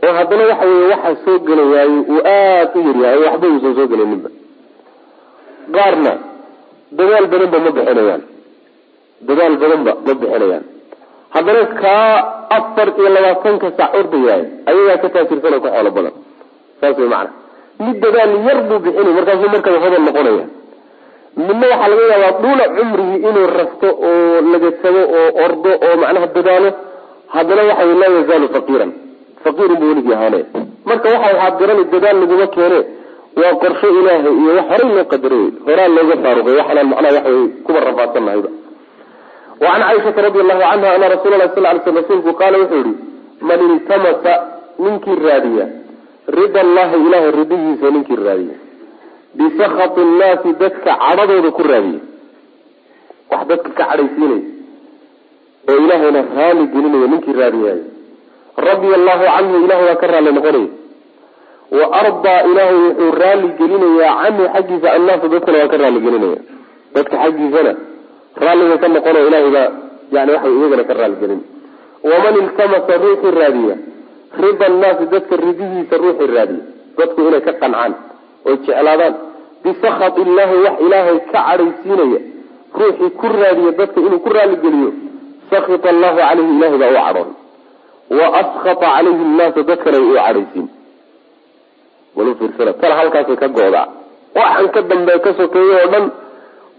Oo haddana waxa weye waxaa soo gelayaaye uu aada u yaryahay oo waxba uusan soo gelaninba qaarna dadaal badanba ma bixinayaan. Dadaal badanba ma bixinayaan. Haddana kaa afar iyo labaatanka sac ordayaay ayagaa ka taajirsan oo ka xoolo badan. Saas way macana mid dadaal yar buu bixinay markaasuu markaba hodal noqonaya midna waxaa laga yaabaa dhula cumrigii inuu rafto oo lagasamo oo ordo oo macnaha dadaalo. Haddana waxa wey laa yazaalu faqiiran. Faqiirun buu weligii ahaanaya marka waxa waxaad garani dadaal laguma keene waa qorsho ilaahay iyo wax horay loo qadaray horaa looga faaruqay waxanaan macnaha waxa wey kuba rafaadsan nahayba. Wacan caaishata radi allahu canha ana rasuula lahi sal ly sl rasuulku qaala wuxuu yihi man iltamasa ninkii raadiya rida allahi ilahay ridihiisa ninkii raadiya bisakati nnaasi dadka cadhadooda ku raadiya wax dadka ka cadhaysiinaya oo ilaahayna raali gelinaya ninkii raadiyaayo radia allahu canhu ilahay waa ka raali noqonaya wa ardaa ilaahay wuxuu raali gelinayaa canhu xaggiisa annaasa dadkana waa ka raali gelinaya. Dadka xaggiisana raalliga ka noqonayo ilahay baa yani waxa iyagana ka raali gelin. Waman iltamasa ruuxii raadiya rida annaasi dadka ridihiisa ruuxii raadiya dadku inay ka qancaan oy jeclaadaan. Bisakhat illahi wax ilaahay ka cadhaysiinaya. Ruuxii ku raadiya dadka inuu ku raaligeliyo sakita allahu caleyhi ilahay baa u cadhoon. Wa askata calayhi nnaasa dadkana u cadhaysiin. Tala halkaasay ka go-daa waxaan ka dambe ka sokeeyo oo dhan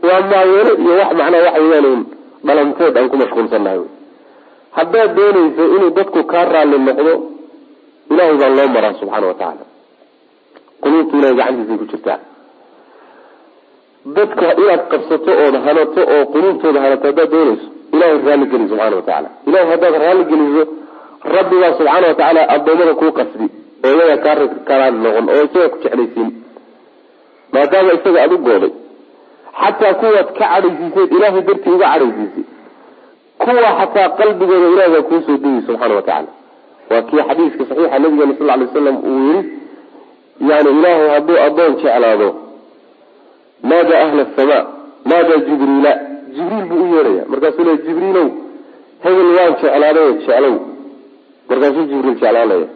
waa maaweelo iyo wax macnaha waxa weyaan dhalanteed aan ku mashquulsannahay. Wy haddaad doonayso inuu dadku kaa raalli noqdo ilahay baa loo maraa subxaana wa tacaala quluubtu ilahay gacantiisay ku jirtaa. Dadka inaad qabsato ood hanato oo quluubtooda hanato haddaad doonayso ilahay raalli geli subxana wa tacaala ilahay haddaad raalli geliso rabbigaa subxaana wa tacaala addoommada kuu qasbi oo iyaga kaa karaali noqon oo isaga ku jeclaysiin. Maadaama isaga aada u gooday xataa kuwaad ka cadhaysiiseed ilaahay dartii uga cadhaysiisay. Kuwa xataa qalbigooda ilahay baa kuusoo degay subxaana wa tacaala waa kii xadiiska saxiixa nabigeena sal lay slam uu yiri yani ilaahay hadduu addoon jeclaado naada ahla asamaa naada jibriila. Jibriil buu u yeeraya markaasuu le jibriilow hebel waan jeclaaday jeclow. Markaasuu jibriil jeclaanaya.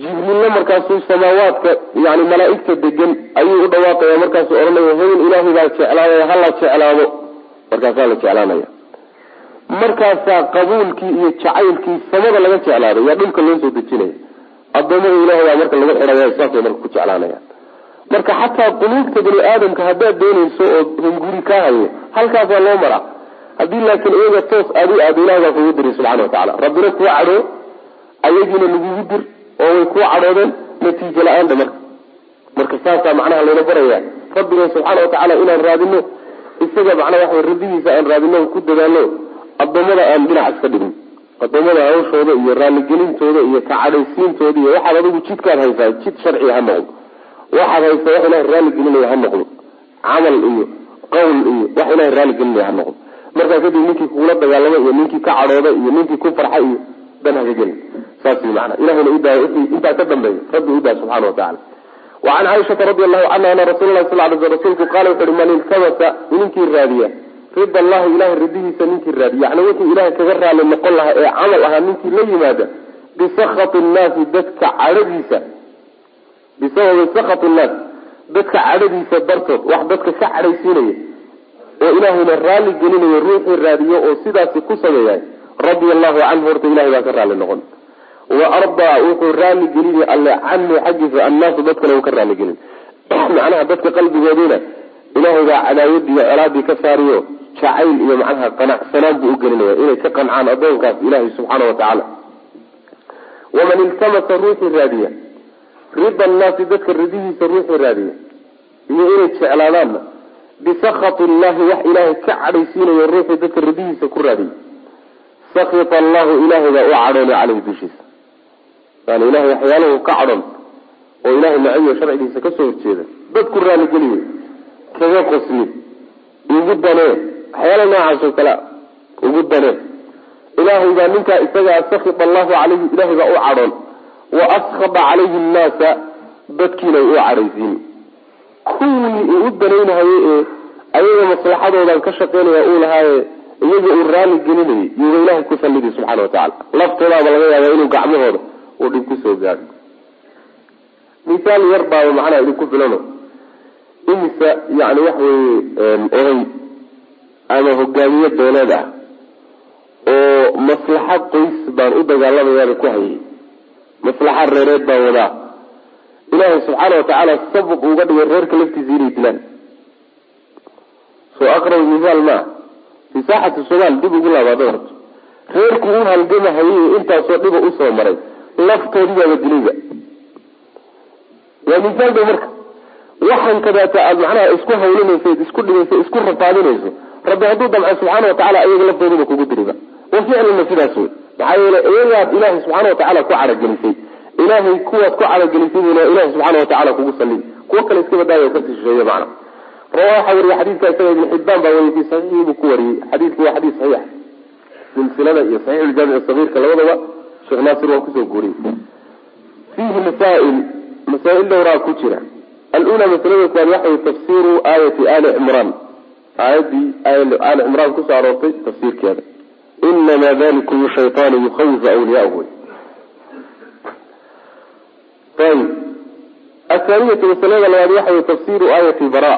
Jibriilna markaasuu samaawaadka yani malaaigta degan ayuu u dhawaaqaya markaasuu odhanaya hebel ilaahay baa jeclaadaya hala jeclaado. Markaasaa la jeclaanaya markaasaa qabuulkii iyo jacaylkii samada laga jeclaaday yaa dhulka loo soo dejinaya adoomada ilahay baa marka lagu xidhaya saasay marka ku jeclaanaya. Marka xataa quluubta bani aadamka haddaad doonayso oo hunguri kaa hayo halkaasaa loo maraa haddii laakiin iyaga toos aad u aado ilahay baa kugu diray subxana wa tacala rabbina kuu cadhoo ayagiina lagugu dir oo way kuu cadhoodeen natiijo la'aanta marka. Marka saasaa macnaha layna baraya rabbiga subxaana wa tacaala inaan raadino isaga macnaa waxa rabbigiisa aan raadino ku dadaalno addoommada aan dhinac iska dhigin. Addoommada hawshooda iyo raalligelintooda iyo kacadhaysiintooda iyo waxaad adigu jidkaad haysaa jid sharciga ha noqdo waxaad haysaa wax ilahay raalligelinaya ha noqdo camal iyo qowl iyo wax ilahay raalligelinaya ha noqdo markaa kadib ninkii kugula dagaalama iyo ninkii ka cadhooda iyo ninkii ku farxa iyo dan haka gelin. Saas mana ilahayna udaay intaa ka dambeeya rabbi udaa subxana wa tacala wacan caaishata radi allahu canha ana rasuul lahi sal ly sl rasuulku qaala wuxu uhi man iltamasa ninkii rida allahi ilahay ridihiisa ninkii raadiya yani wuxuu ilahay kaga raali noqon lahaa ee camal ahaa ninkii la yimaada bisakati nnaasi dadka cadhadiisa. Bisababi sakati nnaas dadka cadhadiisa dartood wax dadka ka cadhaysiinaya oo ilaahayna raalli gelinayo ruuxii raadiyo oo sidaasi ku sameeyahay radia allahu canhu horta ilahay baa ka raalli noqon. Wa ardaa wuxuu raalli gelina alle canhu xaggiisa annaasu dadkana uu ka raalli gelin. Macnaha dadka qalbigoodiina ilaahay baa cadaawadiiyo colaadii ka saariyo jacayl iyo macnaha qanacsanaan buu u gelinaya inay ka qancaan addoonkaas ilaahay subxaana wa tacaala. Waman iltamasa ruuxii raadiya rida annaasi dadka ridihiisa ruuxii raadiya iyo inay jeclaadaanna bisakati illahi wax ilaahay ka cadhaysiinayo ruuxii dadka ridihiisa ku raadiya. Sakita allahu ilaahay baa u cadhoonay caleyhi dushiisa. Yani ilahay waxyaalahu ka cadhon oo ilahay naciyo sharcigiisa ka soo horjeeda dad ku raaligeliye kaga qosli ugu danee waxyaala noocaas oo kale ugu danee ilaahay baa ninkaa isagaa sakita allahu calayhi ilahay baa u cadhoon. Wa askada calayhi nnaasa dadkiina u cadhaysiin. Kuwii uu u danaynahayay ee ayaga maslaxadoodan ka shaqeynaya uu lahaaye iyaga uu raali gelinayay yuuba ilahay ku sallidi subxana wa tacala laftoodaaba laga yaaba inuu gacmahooda uu dhib ku soo gaadho misaal yar baaba macnaha idinku filano. Imisa yani waxa weye oday ama hogaamiye dooleed ah oo maslaxa qoys baan u dagaalamayaaba ku hayay. Maslaxa reereed baan wadaa. Ilaahay subxaana wa tacaala sabuq uga dhigay reerka laftiisa inay dilaan. Soo aqrab misaal maa fi saaxati somaal dib ugu laabaada horto reerku u halgamahayay intaasoo dhiba u soo maray. Laftoodibaaba dilayba waa misaal bay marka. Waxan kadaata aad macnaha isku hawlinayso isku dhigayso isku rafaadinayso rabbi hadduu damco subxaana wa tacala iyaga laftooduba kugu diriba. Wa ficlina sidaas wey maxaa yeele iyagaad ilaahay subxaana wa tacala ku caragelisay. Ilaahay kuwaad ku caragelisay buna ilahay subxaana wa tacala kugu sallid kuwo kale iska badaayo ka sii shisheeye macna. Rawa waxaa weriye xadiidka isaga ibn xibaan baa wariyey fi saxiixii buu ku wariyey xadiidku waa xadiis saxiix. Silsilada iyo saxiix ljaamic sagiirka labadaba sheekh naasir waa ku soo guuriyey fiihi masaa'il masaa-il dhowraa ku jira. Alula masalada kuwaad waxay tafsiru aayati ali cimraan aayadii ali cimraan ku soo aroortay tafsiirkeeda. inama dalikum shaytaanu yukhawifu awliyaahu ayib athaaniyatu masalada labaad waxay tafsiru aayati bara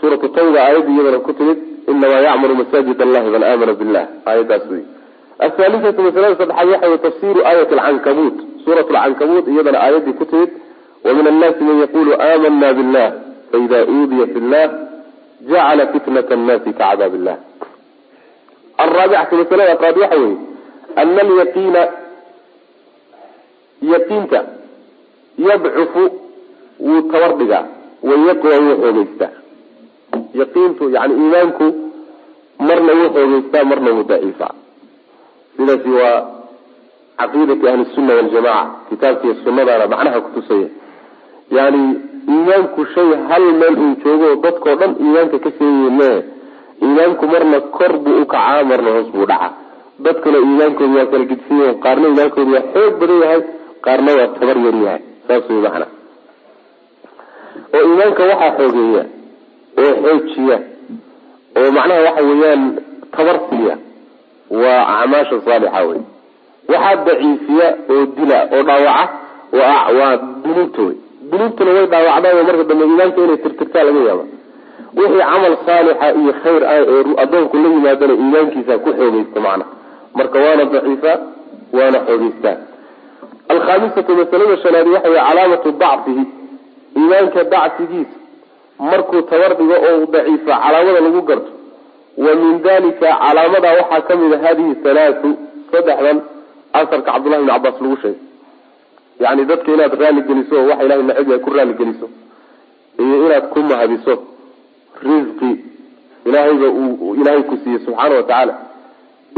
suuratu tawba aayadii iyadana ku timid inamaa yacmuru masaajid allahi man aamana billah aayadaas wey athaalithatu masalada saddexaad waxay tafsiru aayati alcankabuut suurat lcankabuut iyadana aayadii ku timid wamin annaasi man yaqulu aamana billah faida uudiya fi llah jacala fitnat annaasi kacadaab illah alraabicatu masalada qaad waxa weeye ana alyaqiina yaqiinta yadcufu wuu tabar dhigaa wayaqwa wuu xoogeystaa yaqiintu yani iimaanku marna wuu xoogeystaa marna wuu daciifaa sidaasi waa caqiidati ahli sunna waljamaca kitaabkiiyo sunadaana macnaha kutusaya yani iimaanku shay hal meel uu joogo dadkao dhan iimaanka ka seeyihiin iimaanku marna kor buu u kacaa marna hoos buu dhacaa dadkuna iimaankoodu waa kala gidsiya qaarna iimaankoodu waa xoog badan yahay qaarna waa tabar yar yahay. Saas wey macna oo iimaanka waxaa xoogeeya oo xoojiya oo macnaha waxa weeyaan tabar siiya waa acmaasha saalixa wey waxaa daciifiya oo dila oo dhaawaca waa dunuubta wey dunuubtuna way dhaawacdaayo marka dambe iimaanka inay tirtirtaa laga yaaba wixii camal saalixa iyo khayr ah ee adoonku la yimaadana iimaankiisa ku xoogeysta macna. Marka waana daciifa waana xoogeystaa alkhaamisatu masalada shanaadi waxa wey calaamatu dacfihi. Iimaanka dacfigiisa markuu tabar dhigo oo daciifa calaamada lagu garto wa min dalika calaamada waxaa ka mid a hadihi halaatu saddexdan asarka cabdullahi bn cabaas lagu sheegay yani dadka inaad raali geliso oo waxa ilahay nacib yahay ku raali geliso iyo inaad ku mahadiso risqi ilaahayba uu ilaahay ku siiyey subxaana watacaala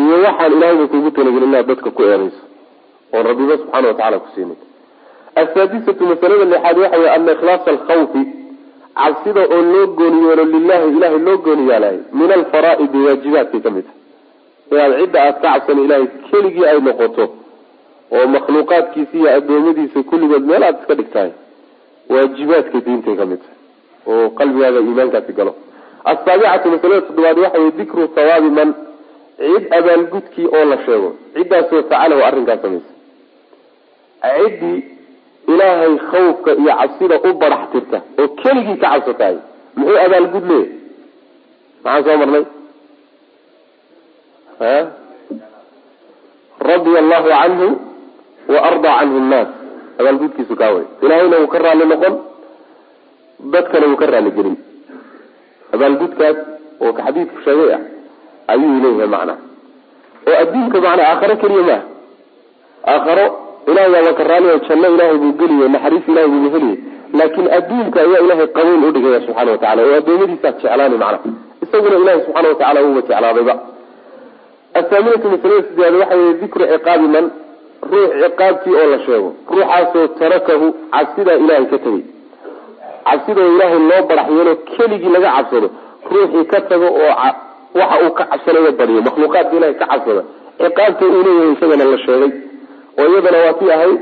iyo waxaan ilahayba kuugu talagelin inaad dadka ku eerayso oon rabbiba subxaana watacala ku siinin asaadisatu masalada lixaad waxa wey ana ikhlaasa alkhawfi cabsida oo loo gooni yeelo lilahi ilahay loo gooni yaalahay min alfaraaidi waajibaadkay ka mid tahay inaad cidda aad ka cabsan ilahay keligii ay noqoto oo makhluuqaadkiisa iyo adoomadiisa kulligood meel aad iska dhigtahay waajibaadka diintay ka mid tahay oo qalbigaaga iimaankaasi galo. Asaabicatu masalada toddobaad waxa wey dikru hawaabi man cid abaalgudkii oo la sheego ciddaasoo facalahu arrinkaas samaysa. Ciddii ilaahay khawfka iyo cabsida u barax tirta oo keligii ka cabsatahay muxuu abaalgud leeyahy maxaan soo marnay? Radia allahu canhu wa ardaa canhu nnaas. Abaalgudkiisu kaa way ilaahayna wuu ka raali noqon dadkana wuu ka raali gelin. Abaalgudkaas oo ka xadiidku sheegay ah ayuu leeyahay macnaa. Oo adduunka macnaa aakharo keliya maaha aakharo ilahay waaba ka raaliya janno ilaahay buu geliye naxariis ilahay buu heliye. Laakin adduunka ayaa ilahay qabuul udhigaya subxana watacala oo adoomadiisaa jeclaani macna isaguna ilahay subxaana watacala uuba jeclaadayba. Athaaminatu masalada sideed waxa weye dikru ciqaabi man ruux ciqaabtii oo la sheego. Ruuxaasoo tarakahu cabsidaa ilahay ka tegay cabsidoo ilaahay loo barax keligii laga cabsado ruuxii ka tago oo waxa uu ka cabsanayo badiyo makhluuqaadka ilahay ka cabsada. Ciqaabta uu leeyahay isagana la sheegay. Oo iyadana waa tii ahayd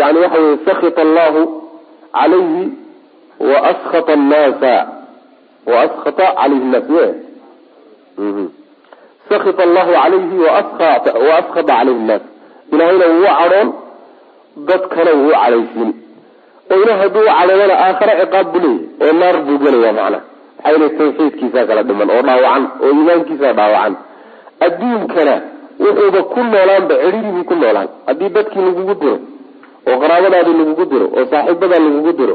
yani waxa weye sakita allahu calayhi wa askhata annaasa. Wa askhata calayhi nnaas y sakita allahu calayhi wa askhata calayhi nnaas ilahayna wuu cadhoon dadkana wuu cadhaysiin oo ilah hadduu cadhoodana aakhare ciqaab buu leeyahy oo naar buu gelaya macna maxaa tawxiidkiisaa kala dhiman oo dhaawacan oo iimaankiisaa dhaawacan adduunkana wuxuuba ku noolaanba cidhiribuu ku noolaan haddii dadkii lagugu diro oo qaraabadaadii lagugu diro oo saaxiibadaa lagugu diro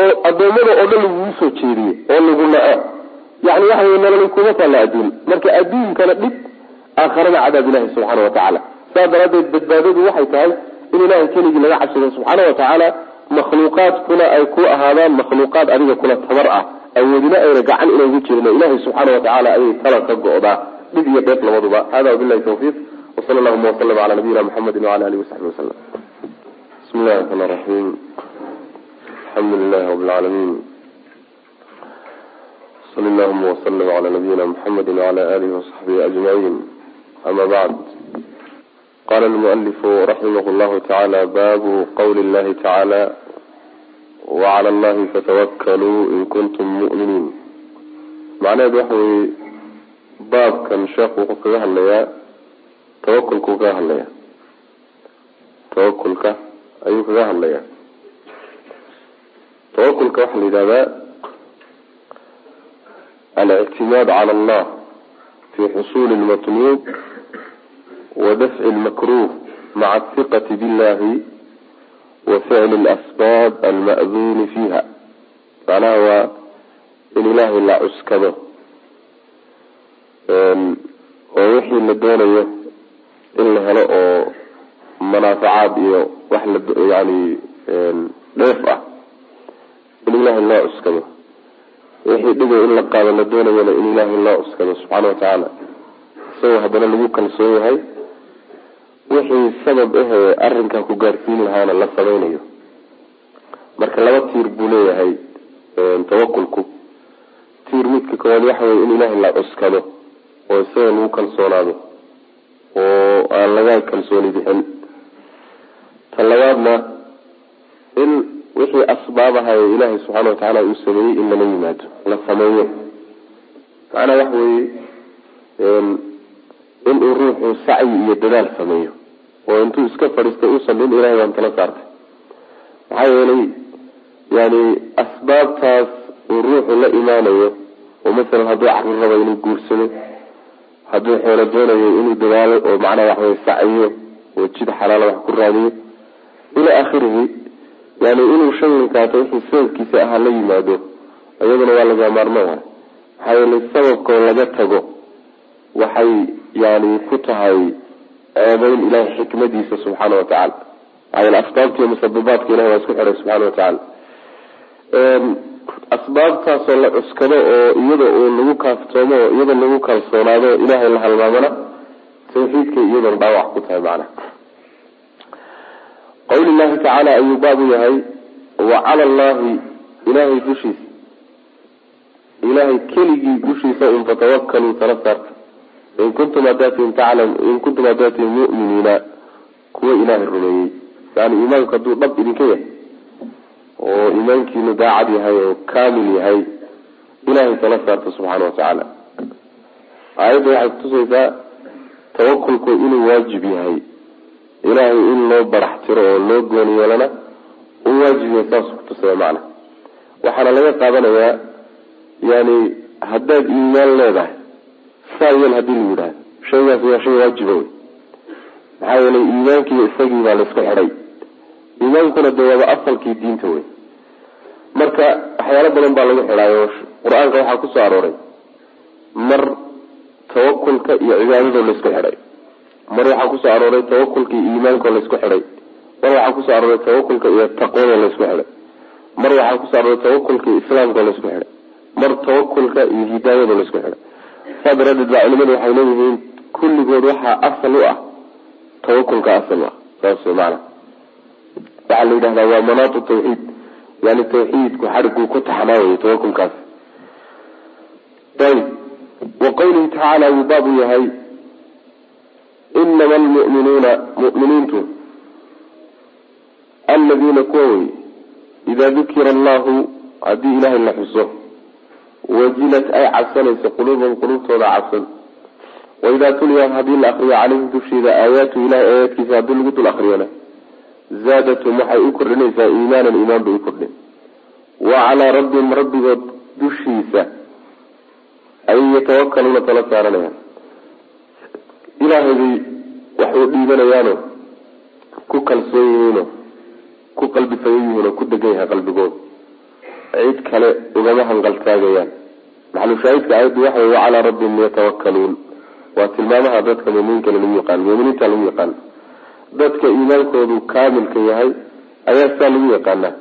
oo addoommada oo dhan lagugu soo jeediyo oo lagu na-o yani waxa wey nololi kuma taalla adduun. Marka adduunkana dhib aakharana cadaab ilahi subxaana watacaala saas daraadeed badbaadadu waxay tahay in ilahay keligii laga cabsado subxaana watacaala makhluuqaadkuna ay ku ahaadaan makhluuqaad adiga kula tabar ah. Awoodina ayna gacan inaygu jirin ilahi subxaana watacaala ayay tala ka go-daa. Dhib iyo dheef labaduba. Hada wabilahi tawfiiq. Wsala allahuma waslama cala nabiyina muxamedi wala alihi wasaxbi wasalam bismi llahi raxmaan raxiim alxamdu lilahi lcaalamiin sali allahuma waslm cala nabiyina muxamedi wala alihi wasaxbihi ajmaciin ama bacd qala almualifu raximah llahu tacaala baabu qawli llahi tacaala wacala allahi fatawakkaluu in kuntum mu'miniin macnaheedu waxa weye baabkan sheekhu wuxuu kaga hadlayaa tawakulkuu kaga hadlayaa. Tawakulka ayuu kaga hadlayaa. Tawakulka waxaa la yidhahdaa alictimaad cala allah fi xusuli lmatluub wa dafci lmakruh maca athiqati billahi wa ficli lasbaab alma'duuni fiiha macnaha waa in ilaahay la cuskado oo wixii la doonayo in la helo oo manaafacaad iyo wax la yani dheef ah in ilaahay loo cuskado wixii dhigay in la qaado la doonayana in ilaahay loo cuskado subxaana watacaala isagoo haddana lagu kalsoon yahay wixii sabab ahee arrinkaa ku gaarsiin lahaana la samaynayo. Marka laba tiir buu leeyahay tawakulku. Tiir midka koowaad waxa weye in ilaahay la cuskado oo isaga lagu kalsoonaado oo aan laga kalsooni bixin. Ta labaadna in wixii asbaabaha ee ilaahay subxaana watacaala uu sameeyey in lala yimaado la sameeyo. Macnaa waxa weeye inuu ruuxu sacyi iyo dadaal sameeyo oo intuu iska fadhiistay uusan in ilahay baan tala saartay. Maxaa yeelay yani asbaabtaas uu ruuxu la imaanayo oo masalan hadduu carur rabo inuu guursado hadduu xoolo doonayo inuu dadaalo oo macnaha waxawey sacyiyo oo jid xalaala wax ku raadiyo ilaa akhirihi yani inuu shaylinkaato wixii sababkiisa ahaa la yimaado iyaduna waa laga maarmayaha maxaa yeelay sababkoo laga tago waxay yani ku tahay ceebeyn ilahay xikmadiisa subxaana watacaala maxaa yeele asbaabtiiyo musababaadka ilahi waa isku xiray subxana watacaala asbaabtaasoo la cuskado oo iyada uu lagu kaaftoomo oo iyada lagu kalsoonaado ilaahay la halmaamana tawxiidkay iyadana dhaawac ku tahay macnaha qawli llahi tacaala ayuu baabu yahay wa cala allahi ilahay dushiisa. Ilahay keligii dushiisa un fatawakkaluu tala saarta in kuntum hadaatiin taclam in kuntum hadaatiin mu'miniina kuwa ilaahay rumeeyey. Yani iimaanku hadduu dhab idinka yahay oo iimaankiinu daacad yahay oo kaamil yahay ilahay tala saarta subxaana watacaala aayadda waxay kutusaysaa tawakulku inuu waajib yahay ilaahay in loo barax tiro oo loo gooni yeelana uu waajib yahay saas kutusaya macna. Waxaana laga qaadanayaa yani haddaad iimaan leedahay saa yeel haddii lagu yidhahdo shaygaas waa shay waajiba wey maxaa yeelay iimaankiiyo isagii baa la isku xidhay iimaankuna de waaba asalkii diinta wey marka waxyaalo badan baa lagu xidhaayo qur'aanka waxaa ku soo arooray mar tawakulka iyo cibaadado la isku xidhay mar waxaa ku soo arooray tawakulka iyo iimaanko la isku xidhay. Mar waxaa ku soo arooray tawakulka iyo taqwado la isku xidhay. Mar waxaa ku soo arooray tawakulka iyo islaamko la isku xidhay. Mar tawakulka iyo hidaayado la isku xidhay. Saa daraadeed baa culimadu waxay leeyihiin kulligood waxaa asal u ah tawakulka asal u ah. Saas maana. Waxaa la yidhahdaa waa manaatu tawxiid. Yani tawxiidku xadhiguu ku taxnaaway tawakulkaas ayb wa qawlihi tacaala wuu baab yahay inama almu'minuuna mu'miniintu aladiina kuwa wey idaa dukira allahu haddii ilaahay la xuso wajilat ay cabsanayso quluubahum quluubtooda cabsan waidaa tuliya haddii la akriyo calayhim dusheeda aayaatu ilahay aayaadkiisa haddii lagu dul akriyona zaadatum waxay u kordhinaysaa iimaanan iimaan bay u kordhin wa calaa rabbihim rabbigood dushiisa ayay yatawakaluuna tala saaranayaan ilaahay bay wax u dhiibanayaano ku kalsoon yihiinoo ku qalbifayan yihiin oo ku degan yahay qalbigooda cid kale ugama hanqaltaagayaan. Maxalushaahidka aayaddu waxa wey wacalaa rabbihim yatawakaluun waa tilmaamaha dadka muminiinkale lagu yaqaan muminiinta lagu yaqaan. Dadka iimaankoodu kaamilka yahay ayaa saa lagu yaqaanaa.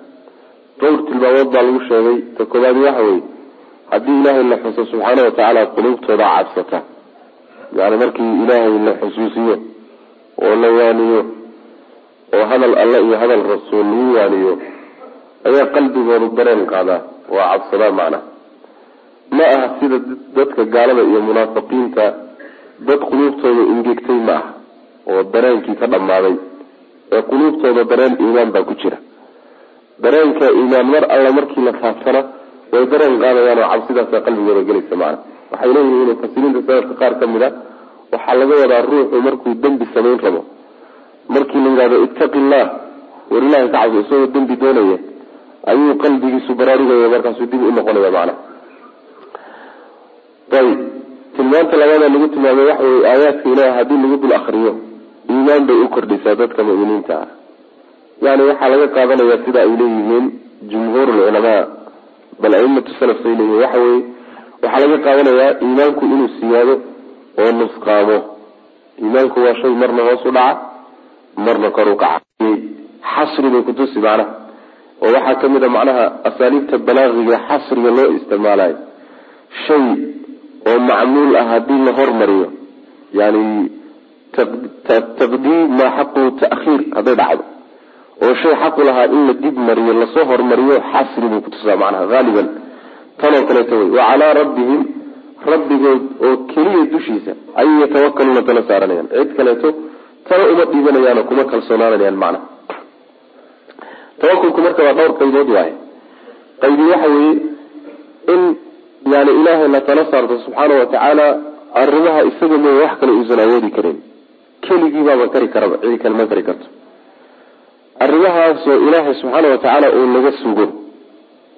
Dhowr tilmaamood baa lagu sheegay. Ta koobaadi waxa weye haddii ilaahay la xuso subxaana watacaala quluubtooda cabsata yani markii ilaahay la xusuusiyo oo la waaniyo oo hadal alle iyo hadal rasuul lagu waaniyo ayaa qalbigooda dareen qaadaa waa cabsadaa macna. Ma aha sida dadka gaalada iyo munaafiqiinta dad quluubtooda ingegtay ma aha oo dareenkii ka dhammaaday ee quluubtooda dareen iimaan baa ku jira. Dareenka iimaan mar alla markii la faaftana way dareen qaadayaan oo cabsidaasa qalbigooda gelaysa macna waxay leeyihiin mufasiriinta sanadka qaar ka mid a waxaa laga wadaa ruuxu markuu dembi samayn rabo. Markii la yidhahdo ittaqi illah war ilahay ka cabso isagoo dembi doonaya ayuu qalbigiisu baraarugaya markaasuu dib u noqonaya macna. Ayib tilmaanta labaada lagu tilmaamay waxa wey aayaadka ilaah haddii lagu dul akriyo iimaan bay u kordhisaa dadka mu'miniinta ah. Yani waxaa laga qaadanaya sida ay leeyihiin jumhuur ulculamaa bal aimatu salaf say waxa weye waxaa laga qaadanayaa iimaanku inuu siyaado oo nusqaamo iimaanku waa shay marna hoos u dhaca marna kor u kaca. Xasri bay kutusi macnaha oo waxaa ka mid a macnaha asaaliibta balaaqiga xasriga loo isticmaalayo shay oo macmuul ah haddii la hormariyo yani taqdiim maa xaqu ta'khiir hadday dhacdo. Oo shay xaqu lahaa in la dib mariyo la soo hormariyo xasri buu kutusaa macnaha haaliban tanoo kaleeto wey wa calaa rabbihim rabbigood oo keliya dushiisa ayay yatawakaluuna tala saaranayaan. Cid kaleeto tala uma dhiibanayaano kuma kalsoonaanayaan macnaha tawakulku marka waa dhowr qaybood waaye. Qaybi waxa weeye in yani ilaahay la tala saarto subxaana watacaala arrimaha isaga mooye wax kale uusan awoodi karin. Keligii baaba kari karaba cidi kale ma kari karto. Arrimahaasoo ilaahay subxaana watacaala uu laga sugo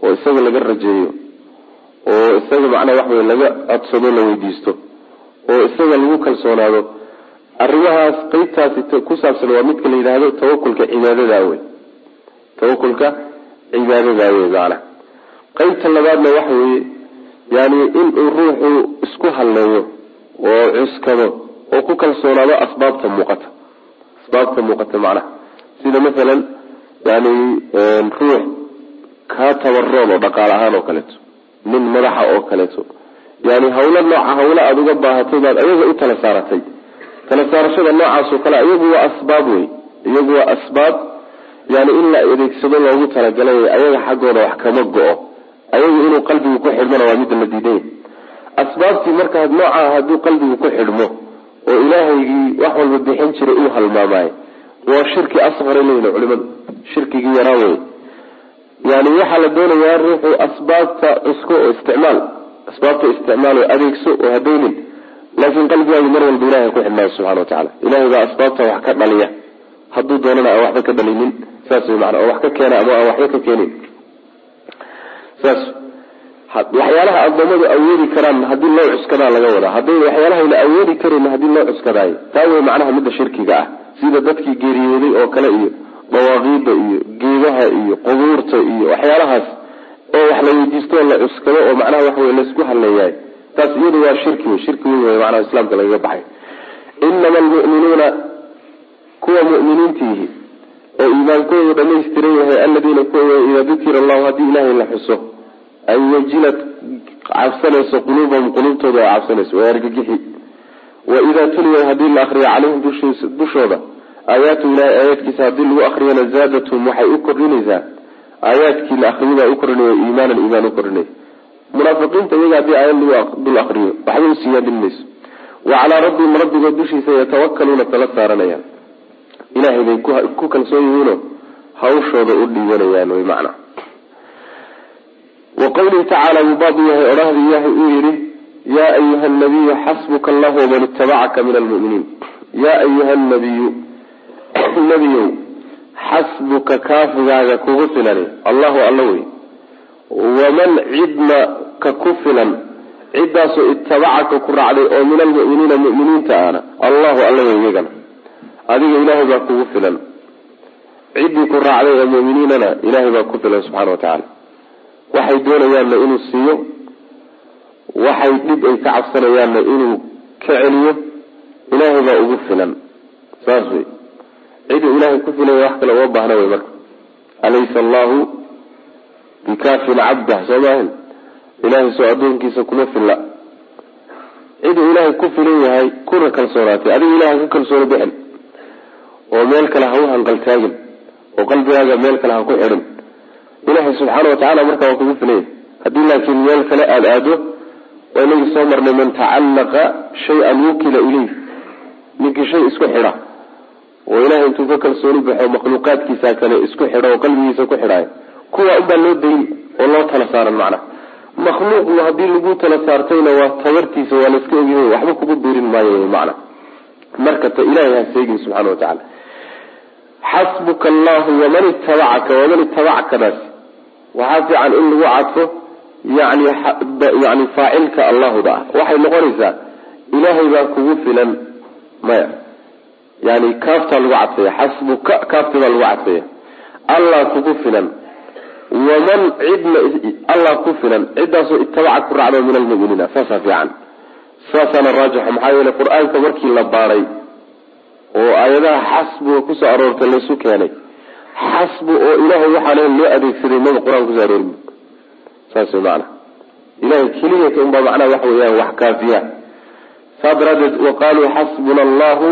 oo isaga laga rajeeyo oo isaga macnaha wax wey laga codsado la weydiisto oo isaga lagu kalsoonaado arrimahaas qeybtaasi ku saabsan waa midka la yidhaahdo tawakulka cibaadada wey tawakulka cibaadada wey macnaha qeybta labaadna waxa weeye yani inuu ruuxu isku halleeyo oo cuskado oo ku kalsoonaado asbaabta muuqata. Asbaabta muuqata macnaha sida masalan yani ruux kaa tabaroon oo dhaqaale ahaan oo kaleeto nin madaxa oo kaleeto. Yani hawlo nooca hawlo aada uga baahatay baad ayaga u tala saaratay. Tala saarashada noocaasoo kale iyagu waa asbaab wey iyagu waa asbaab. Yani in la adeegsado loogu talagalay ayaga xaggooda wax kama go-o. Ayagu inuu qalbigu ku xidhmona waa midda la diiday asbaabtii markaa noocaa hadduu qalbigu ku xidhmo oo ilaahaygii wax walba bixin jiray uu halmaamaayo waa shirki asqara leyihin culimadu shirkigii yaraa wey yani waxaa la doonayaa ruuxu asbaabta cusko oo isticmaal asbaabta isticmaal oo adeegso oo hadaynin laakiin qalbigaagu mar walba ilahay ku xidhnaayo subxana wa tacala ilahay baa asbaabta wax ka dhaliya. Hadduu doonana aan waxba ka dhalinin. Saas wey maana oo wax ka keena ama aan waxba ka keenin. Saas waxyaalaha addoommadu awoodi karaan haddii loo cuskadaa laga wadaa. Hadday waxyaalahayna awoodi karin haddii loo cuskadaayo. Taa wey macnaha midda shirkiga ah. Sida dadkii geeriyooday oo kale iyo dawaaqiida iyo geedaha iyo qubuurta iyo waxyaalahaas oo wax la weydiisto la cuskado oo macnaha waxa wey laysku haleeyahay taas iyadu waa shirki wey shirki weyn wey macnaha islaamka lagaga baxay. Inama almu'minuuna kuwa mu'miniintiihi oo iimaankoodu dhamaystiran yahay aladiina kuwa idaa dukira allahu haddii ilaahay la xuso ay wajilad cabsanayso quluubahum quluubtooda ay cabsanayso waa argagixi. Wa idaa tuliyat haddii la akriyo calayhim dushooda aayaatu ilahay aayaadkiisa haddii lagu akriyana zaadathum waxay u kordhinaysaa? Aayaadkii la akriyabaa u kordhinaya iimaanan iimaan u kordhinaya. Munaafiqiinta iyaga haddii aayad lagu dul akriyo waxba u siyaadin mayso. Rabbihim rabbigood dushiisa yatawakaluuna tala saaranayaan. Ilahay bay ku kalsoon yihiinoo hawshooda u dhiibanayaan wy macna. Wa qawlihi tacaala wuu baab yahay odhahda ilaahay uu yihi yaa ayuha nabiyu xasbuka allahu waman itabacaka min almuminiin. Yaa ayuha nabiyu nebiyow xasbuka kaafigaaga kugu filan allahu alla wey. Waman cidna ka ku filan. Ciddaasoo itabacaka ku raacday oo min almu'miniina mu'miniinta ahna allahu alla wey iyagana adiga ilaahay baa kugu filan. Ciddii ku raacday ee mu'miniinana ilaahay baa ku filan subxana wa tacaala. Waxay doonayaanna inuu siiyo. Waxay dhib ay ka cabsanayaanna inuu ka celiyo. Ilaahay baa ugu filan. Saas wey ciduu ilaahay ku filaya wax kale uma baahna wey marka. Alaysa allahu bikaafin cabdah soo maahan? Ilahay soo addoonkiisa kuma filla. Ciduu ilaahay ku filan yahay kuna kalsoonaatay. Adiga ilahay ku kalsoono bixin. Oo meel kale ha u hanqaltaagin oo qalbigaaga meel kale ha ku xidhin. Ilahay subxaana watacaala markaa waa kugu filan yahay. Haddii laakiin meel kale aada aado waa inagii soo marnay man tacallaqa shay-an wukila ilayh ninkii shay isku xidha oo ilahay intuu ka kalsooni baxo makhluuqaadkiisa kale isku xidho oo qalbigiisa ku xidhaayo kuwa unbaa loo dayn oo loo tala saaran macnaha makhluuq haddii lagu tala saartayna waa tabartiisa waa layska ogyahay waxba kugu biirin maayo macna. Marka ta ilahay ha seegin subxana wa tacala xasbuka allahu waman itabacaka waman itabacakadaas waxaa fiican in lagu cadfo yani yani faacilka allahuda ah waxay noqonaysaa ilaahay baa kugu filan maya yani kaaftaa lagu cadfaya xasbuka kaaftii baa lagu cadfaya allah kugu filan. Waman cidna allah ku filan. Ciddaasoo itabaca ku raacdo min almuminiina saasaa fiican. Saasaana raajixa maxaa yeele qur'aanka markii la baaray oo aayadaha xasbuga ku soo aroortay laysu keenay. Xasbu oo ilahay waxaan loo adeegsaday maba qur'aanka kuso aroori saas way macana ilahay keliyaka unbaa macnaha waxa weeyaan wax kaafiya. Saa daraadeed waqaaluu xasbuna allahu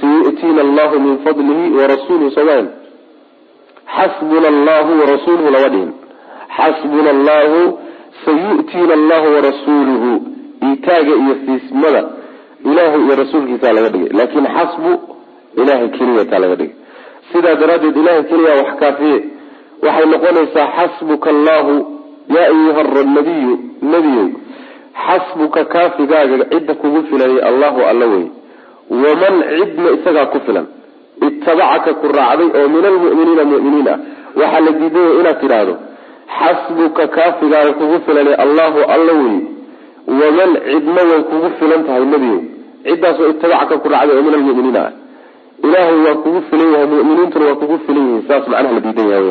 sayu'tiina allahu min fadlihi warasuuluhu somayn xasbuna allahu warasuuluhu lama dhihin xasbuna allahu sayu'tiina allahu warasuuluhu itaaga iyo fiismada ilahay iyo rasuulkiisaa laga dhigay laakin xasbu ilahay keliyataa laga dhigay sidaa daraaddeed ilahay keliya wax kaafiye waxay noqonaysaa xasbuka allahu yaa ayuha nabiyu nebiyow xasbuka kaafigaaga cidda kugu filanay allahu alla wey waman cidna isagaa ku filan. Itabacaka ku raacday oo min almu'miniina mu'miniin ah. Waxaa la diidaya inaad tidhaahdo xasbuka kaafigaaga kugu filanay allahu alla wey waman cidna way kugu filan tahay nebiyow. Ciddaasoo itabacaka ku raacday oo min almu'miniina ah. Ilaahay waa kugu filan yahay mu'miniintuna waa kugu filan yihiin. Saas macnaha la diidan yahay wy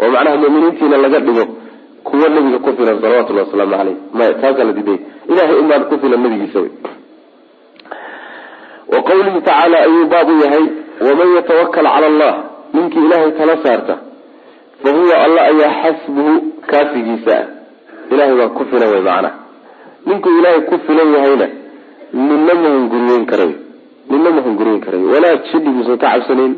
oo macnaha mu'miniintiina laga dhigo kuwa nabiga ku filan salawatullahi wasalaamu caleyh maya taasaa la diiday. Ilahay unbaan ku filan nabigiisa wey wa qawlihi tacaala ayuu baab u yahay waman yatawakal cala allah ninkii ilaahay tala saarta fa huwa alla ayaa xasbuhu kaafigiisa ah. Ilahay baa ku filan wey macnaha ninkuu ilaahay ku filan yahayna ninna mahunguriyeyn karayo ninna mahunguriyeyn karayo walaa jidhi buusan ka cabsanayn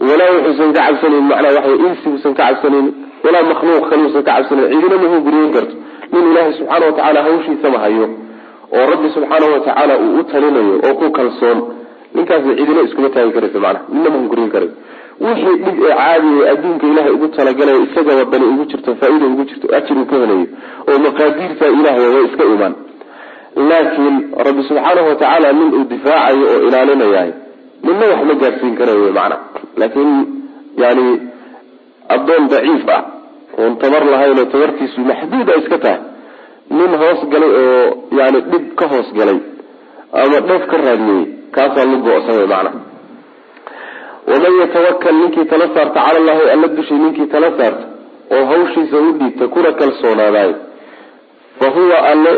walaa wuxuusan ka cabsanayn macnaa waxa insi buusan ka cabsanayn walaa makhluuq kaliuusan ka cabsanayn cidina mahunguriyeyn karto. Nin ilaahay subxaana watacaala hawshiisama hayo oo rabbi subxaanahu watacaala uu u talinayo oo ku kalsoon ninkaasi cidina iskuma taagi karaysa macnaha midna mahunguriyen karayo wixii dhib ee caadiya adduunka ilahay ugu talagalayo isaga wadani ugu jirto faa-ida ugu jirto ajir uu ka helayo oo maqaadiirta ilahay way iska imaan laakiin rabbi subxaanahu watacaala nin uu difaacayo oo ilaalinayahay ninna wax ma gaadhsiin karayo macna. Laakiin yani addoon daciif ah oon tabar lahayn oo tabartiisu maxduud a iska tahay nin hoos galay oo yani dhib ka hoos galay ama dheef ka raadiyey kaasaa la go-san wy macna waman yatawakal ninkii tala saarta cala allahi alla dushay ninkii tala saarta oo hawshiisa u dhiibta kuna kalsoonaadaay fa huwa alle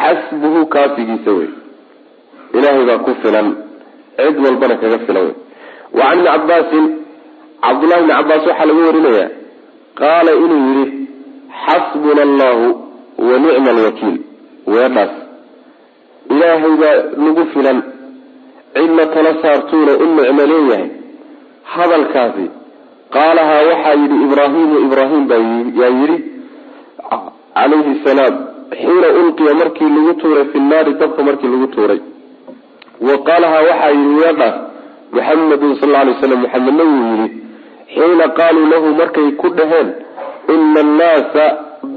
xasbuhu kaafigiisa wey. Ilaahay baa ku filan cid walbana kaga filan wey. Wa can ibni cabaasin cabdullahi ibni cabaas waxaa laga warinaya qaala inuu yihi xasbuna allahu wa nicma alwakiil. Weedhaas ilaahay baa nagu filan. Cidna tala saartuuna u nicmo leeyahay. Hadalkaasi. Qaalahaa waxaa yidhi ibraahimu ibraahim baa yaa yidhi calayhi salaam xiina ulqiya markii lagu tuuray fi nnaari dabka markii lagu tuuray. Wa qaalahaa waxaa yidhi weedhaas muxamedun sal alay slam muxamedna wuu yidhi xiina qaaluu lahu markay ku dhaheen ina annaasa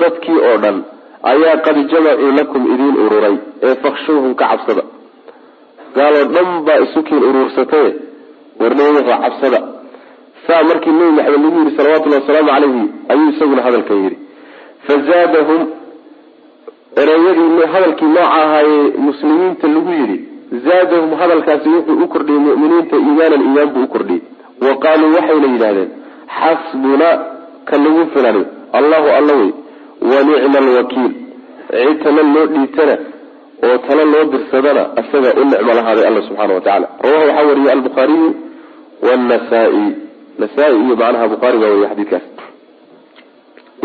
dadkii oo dhan ayaa qad jamacuu lakum idiin ururay ee fakshuuhum ka cabsada. Gaaloo dhan baa isukiin uruursataye warnimadaha cabsada. Saa markii nebi maxamed lagu yidhi salawatullahi wasalaamu calayhi ayuu isaguna hadalkan yidhi. Fazaadahum ereyadii hadalkii nooca ahaayee muslimiinta lagu yidhi zaadahum hadalkaasi wuxuu u kordhiyey mu'miniinta iimaanan iimaan buu u kordhiyey. Wa qaaluu waxayna yidhahdeen xasbuna ka nagu filani allahu alla wey wa nicma alwakiil cid tala loo dhiibtana oo tala loo dirsadana isaga u nicmo lahaaday alla subxana wa tacala rawaha waxaa wariyey albukhaariyu wnasaa-i nasaa-i iyo macnaha bukhaari baa wariye xadiidkaas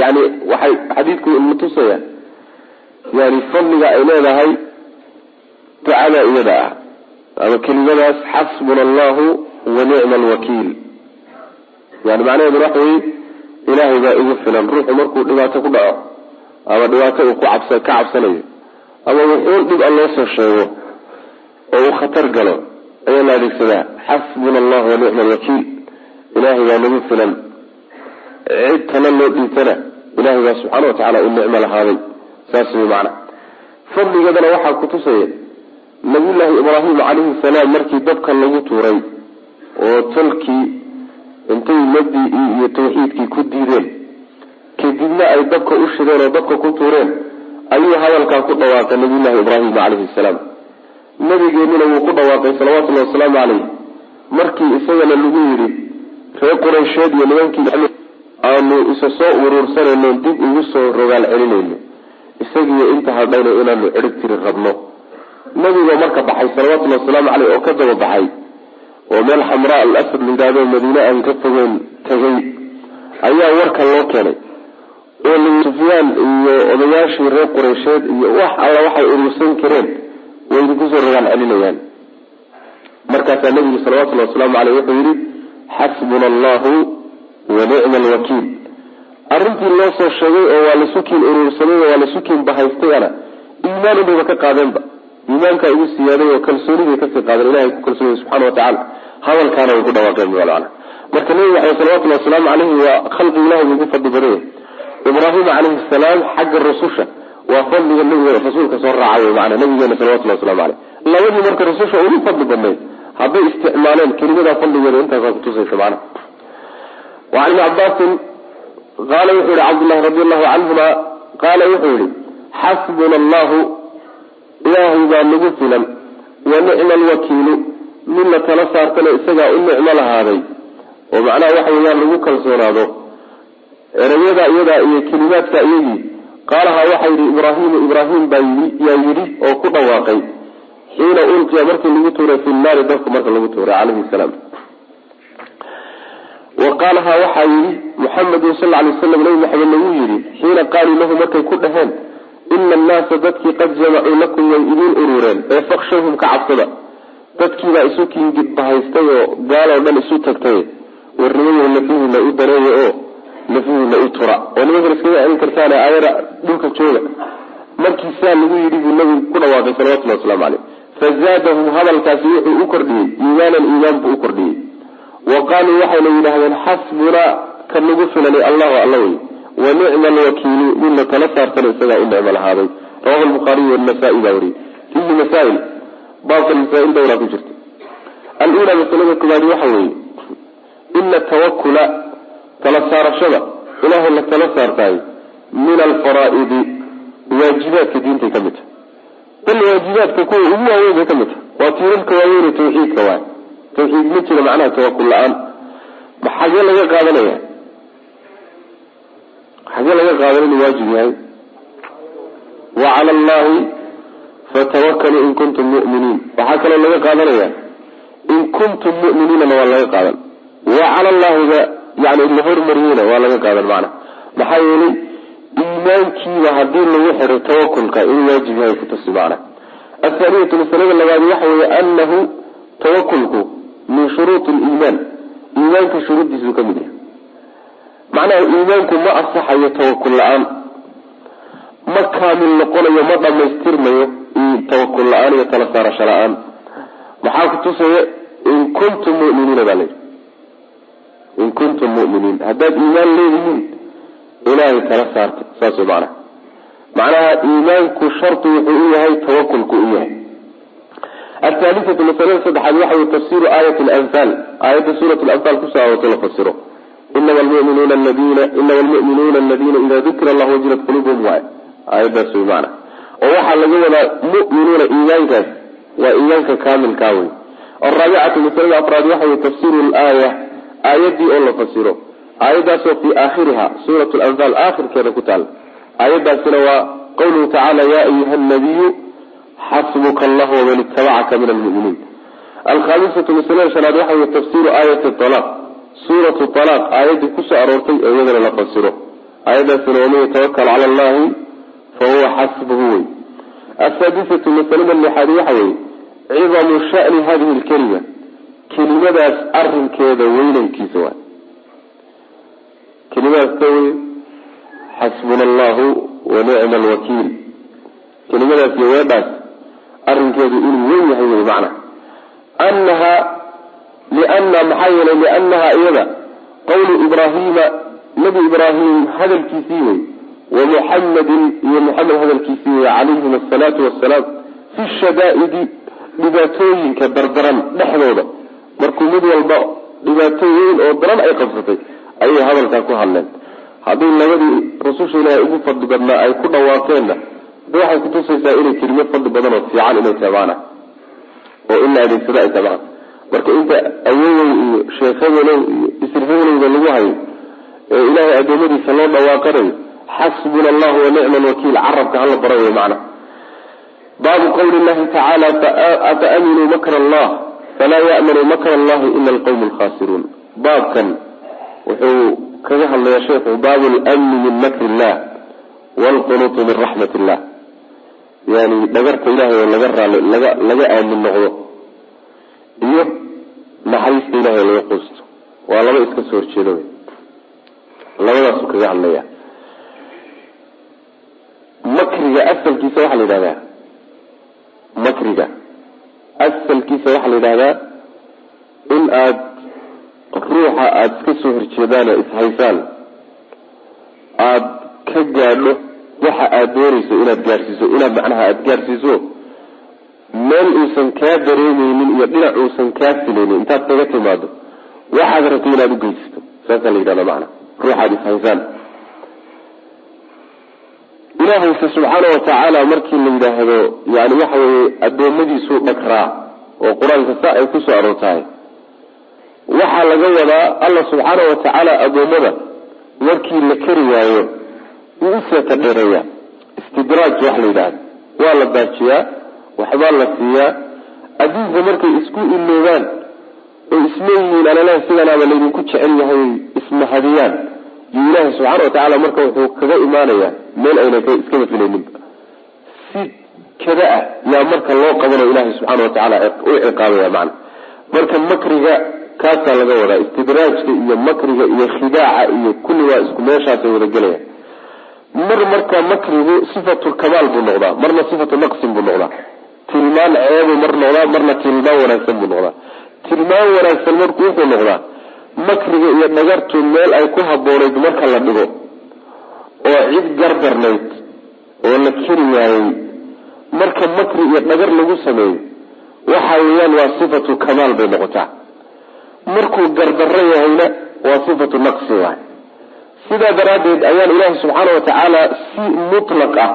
yani waxay xadiidku natusaya yani fadliga ay leedahay ducada iyada ah ama kelimadaas xasbuna allahu wa nicma alwakiil yani macnaheedu waxa weye ilaahay baa igu filan ruuxu markuu dhibaato ku dhaco ama dhibaato uu ka cabsanayo ama wuxuun dhib a loo soo sheego oo uu khatar galo ayaa la adeegsadaa xasbuna allahu wa nicma alwakiil ilaahay baa nagu filan. Cid tala loo dhiibtana ilaahay baa subxaana wa tacala u nicmo lahaaday. Saas way macna. Fadligeedana waxaa kutusaya nabiyullaahi ibraahim calayhi salaam markii dabka lagu tuuray oo tolkii intay mabdii iyo tawxiidkii ku diideen kadibna ay dabka u shideen oo dabka ku tuureen ayuu hadalkaa ku dhawaaqay nabiyullahi ibraahim calayhi salaam. Nabigeennina wuu ku dhawaaqay salawatullahi wasalaamu calayh. Markii isagana lagu yidhi reer quraysheed iyo nimankii aanu isa soo uruursanayno dib ugu soo rogaal celinayno isagiiyo inta hadhayno inaanu cirib tiri rabno. Nabiga marka baxay salawatullhi wasalaamu caleyh oo ka daba baxay oo meel xamraa al asad layidhahdo madiine aan ka fogeyn tagay. Ayaa warka loo keenay oo nabi sufyaan iyo odayaashii reer qureysheed iyo wax alla waxay urursan kareen wayna ku soo rogaal celinayaan. Markaasaa nabigu salawatullahi wasalaamu caleyh wuxuu yihi xasbuna allahu wa nicma alwakiil arrintii loo soo sheegay oo waa lasu kiin urursamay oo waa lasu kiin bahaystayana iimaan inayba ka qaadeenba iimaankaa igu siyaaday oo kalsoonibay ka sii qaadeen ilahay ku kalsoonay subxana watacaala hadalkaana way ku dhawaaqeen marka nabi maxamed salawatullahi wasalaamu caleyhi waa khalqi ilahay ugu fadli badan yahay ibraahim calayhi salaam xagga rususha waa fadliga nabiga rasuulka soo raaca wey maana nabigeena salawatullahi waslamu caleyh labadii marka rususha ugu fadli badnayd hadday isticmaaleen kelimadaa fadligeeda intaasaa kutusaysa macana wacan ibni cabaasin qaala wuxuu yihi cabdullahi radi allahu canhuma qaala wuxuu yihi xasbuna allahu ilaahay baa nagu filan wa nicma alwakiilu mid la tala saartana isagaa u nicmo lahaaday. Oo macnaha waxa weeyaan lagu kalsoonaado erayada iyadaa iyo kelimaadka iyagii qaalahaa waxaa yidhi ibraahimu ibraahim baa yaa yidhi oo ku dhawaaqay. Xiina ulqiya markii lagu tuuray fi naari dabka marka lagu tuuray calayhi salaam. Wa qaalahaa waxaa yidhi muxamedun sal lay slam nabi maxamed lagu yidhi xiina qaaluu lahu markay ku dhaheen ina annaasa dadkii qad jamacuu lakum way idiin urureen ee fakshawhum ka cabsada. Dadkiibaa isu kinbahaystay oo gaaloo dhan isu tagtay. Warnimayo lafihiina u dareeya oo lafihiina u tura. Oo nimankan iskaga celin kartaan aayada dhulka jooga. Markii saa lagu yidhi buu nabigu ku dhawaaqay salawatullahi waslamu caleyh fazaadahum hadalkaasi wuxuu u kordhiyey. Iimaanan iimaan buu u kordhiyey. Wa qaaluu waxayna yidhaahdeen xasbunaa ka nagu filanay allahu alla wey wa nicma alwakiilu midna tala saartana isagaa u nicmo lahaaday. Rawahu lbukhaariy wanasaa-i baa wariyey. Fiihi masaail baabka masaail dhowraa ku jirta. Alula masalada koobaad waxa weeye ina tawakula tala saarashada. Ilaahay la tala saartaay min alfaraaidi waajibaadka diintay ka mid tahay bal waajibaadka kuwa ugu waaweyn bay ka mid tahay waa tiirarka waaweyn tawxiidka waay tawxiid ma jira macnaha tawakul la'aan. Ma xagee laga qaadanaya? Xagee laga qaadan inuu waajib yahay? Wa cala allahi fatawakkaluu in kuntum mu'miniin. Waxaa kaloo laga qaadanaya in kuntum mu'miniinana waa laga qaadan. Wa cala allahiga yani la hormariyeyna waa laga qaadan macna. Maxaa yeelay iimaankiiba haddii lagu xiray tawakulka inuu waajib yahay kutusi macna. Athaaniyatu masalada labaad waxa weeye anahu tawakulku min shuruuti liimaan iimaanka shuruuddiisuu ka mid yahay. Macnaha iimaanku ma asaxayo tawakul la'aan ma kaamil noqonayo ma dhamaystirmayo tawakul la'aan iyo tala saarasho la'aan. Maxaa kutusaya in kuntum muminiina baa layidhi in kuntum muminiin haddaad iimaan leedihiin ilaahay tala saarta saas way macnaha iimaanku sharti wuxuu u yahay tawakulku u yahay athaalithatu masalada saddexaad waxa wey tafsiru aayat lanfaal aayadda suurat lanfaal ku soo aroortay la fasiro inama almu'minuuna aladiina ida dukira allah wajilat qulubuhum waay aayaddaas way macna oo waxaa laga wadaa mu'minuuna iimaankaas waa iimaanka kaamilkaa wey alraabicatu masalada afraad waxa wey tafsiru laaya aayaddii oo la fasiro. Aayaddaasoo fii aakhiriha suurat lanfaal aakhirkeeda ku taal. Aayaddaasina waa qawluhu tacaala ya ayuha nabiyu xasbuka allah waman itabacaka min almuminiin. Alkhamisatu masalada shanaad waxa wey tafsiru aayati alaaq suuratu alaaq aayaddii ku soo aroortay ee iyadana la fasiro. Aayaddaasina waman yatawakal cala allahi fahuwa xasbuhu wey asaadisatu masalada lixaad waxa weeye cidamu shani hadihi lkelima kelimadaas arinkeeda weynankiisa waay. Kelimadaas ka wey xasbuna allahu wa nicma alwakiil kelimadaas iyo weedhaas arinkeedu inuu weyn yahay wey macna. Anaha liana maxaa yeelay lianaha iyada qawlu ibraahiima nabi ibraahim hadalkiisii wey wa muxamedin iyo muxamed hadalkiisii wey calayhim asalaatu wasalaam fi shadaa'idi dhibaatooyinka dardaran dhexdooda markuu mid walba dhibaato weyn oo daran ay qabsatay ayay hadalkaa ku hadleen haddii labadii rususha ilaahay ugu fadli badnaa ay ku dhawaaqeenna de waxay kutusaysaa inay kelimo fadli badan oo fiican inay tahay macna oo in la adeegsado ay tahay macna marka inta awoowow iyo sheekhadelow iyo isirhewlowda lagu hayo ee ilaahay addoommadiisa loo dhawaaqanayo xasbuna allahu wa nicma alwakiil carabka hala bara wey macna baabu qawli llahi tacaala afa aminuu makra allah falaa ya'manu makra allahi ila alqawmu alkhasiruun. Baabkan wuxuu kaga hadlayaa sheekhu baabu lmni min makri illah waalqunuutu min raxmat illah yani dhagarta ilahay oo laga raali laga laga aamin noqdo iyo naxariista ilahay oo laga quusto. Waa laba iska soo horjeedo. Labadaasuu kaga hadlaya makriga asalkiisa waxaa la yidhahdaa makriga asalkiisa waxaa la yidhahdaa in aad ruuxa aada iska soo horjeedaan ishaysaan aada ka gaadho waxa aada doonayso inaad gaadhsiiso inaad macnaha aada gaadhsiiso meel uusan kaa dareemeynin iyo dhinac uusan kaa filaynin intaad kaga timaado waxaad rabtay inaad ugeysato saasaa la yidhahda macana ruuxaad ishaysaan ilaahayse subxaana watacaala markii la yidhaahdo yani waxa weye addoommadiisuu dhagraa oo qur'aanka saa ay ku soo aroortahay waxaa laga wadaa alla subxaana watacaala addoommada markii la kari waayo wuu u seeta dheereeya istidraaj wax la yidhahdo waa la daajiyaa waxbaa la siiyaa. Adduunka markay isku iloobaan oo isleeyihiin alalaha sidanaaba laydinku jecel yahay ismahadiyaan. Iyo ilaahi subxaana watacaala marka wuxuu kaga imaanayaa meel ayna iskaba filayninba si kada ah yaa marka loo qabanayo ilahi subxaana watacaala u ciqaabaya macna. Marka makriga kaasaa laga wadaa. Istidraajka iyo makriga iyo khidaaca iyo kulli waa isku meeshaasay wada gelayaan. Mar marka makrigu sifatu kamaal buu noqdaa marna sifatu naqsin buu noqdaa. Tilmaan ceebu mar noqdaa marna tilmaan wanaagsan buu noqdaa. Tilmaan wanaagsan marku wuxuu noqdaa makriga iyo dhagartu meel ay ku haboonayd marka la dhigo oo cid gardarnayd oo la keri waayey. Marka makri iyo dhagar lagu sameeyo waxa weeyaan waa sifatu kamaal bay noqotaa. Markuu gardarro yahayna waa sifatu naqsi waay. Sidaa daraaddeed ayaan ilaahi subxaana watacaala si mutlaq ah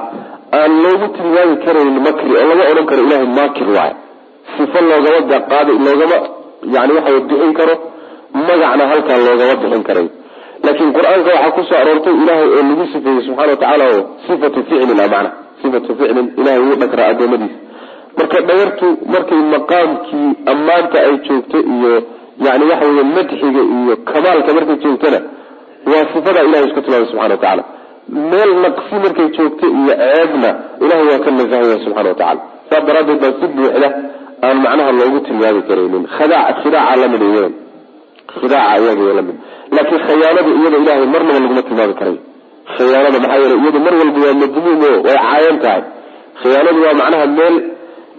aan loogu tilmaami karayn makri oo lama odhan karo ilahay maakir waay. Sifo loogama qaad loogama yani waxa bixin karo magacna halkaan loogama bixin karay laakiin qur'aanka waxaa ku soo aroortay ilahay oo lagu sifeeyey subxana watacaala oo sifatu ficlin ah macna sifatu ficlin ilahay wuu dhagraa adoomadiisa marka dhagartu markay maqaamkii ammaanta ay joogto iyo yani waxa wey madxiga iyo kamaalka markay joogtona waa sifadaa ilahay isku tilmaamay subxana watacaala meel naqsi markay joogto iyo ceebna ilahay waa ka nasahaya subxana watacala saas daraadeed baa si buuxda aan macnaha loogu tilmaami karaynin khidaac khidaaca la mid iyadan khidaaca iyaga la mid. Laakiin khayaanada iyada ilahay marnaba laguma tilmaami karayo khiyaanada maxaa yeele iyadu mar walba waa madmuum o way caayan tahay. Khiyaanadu waa macnaha meel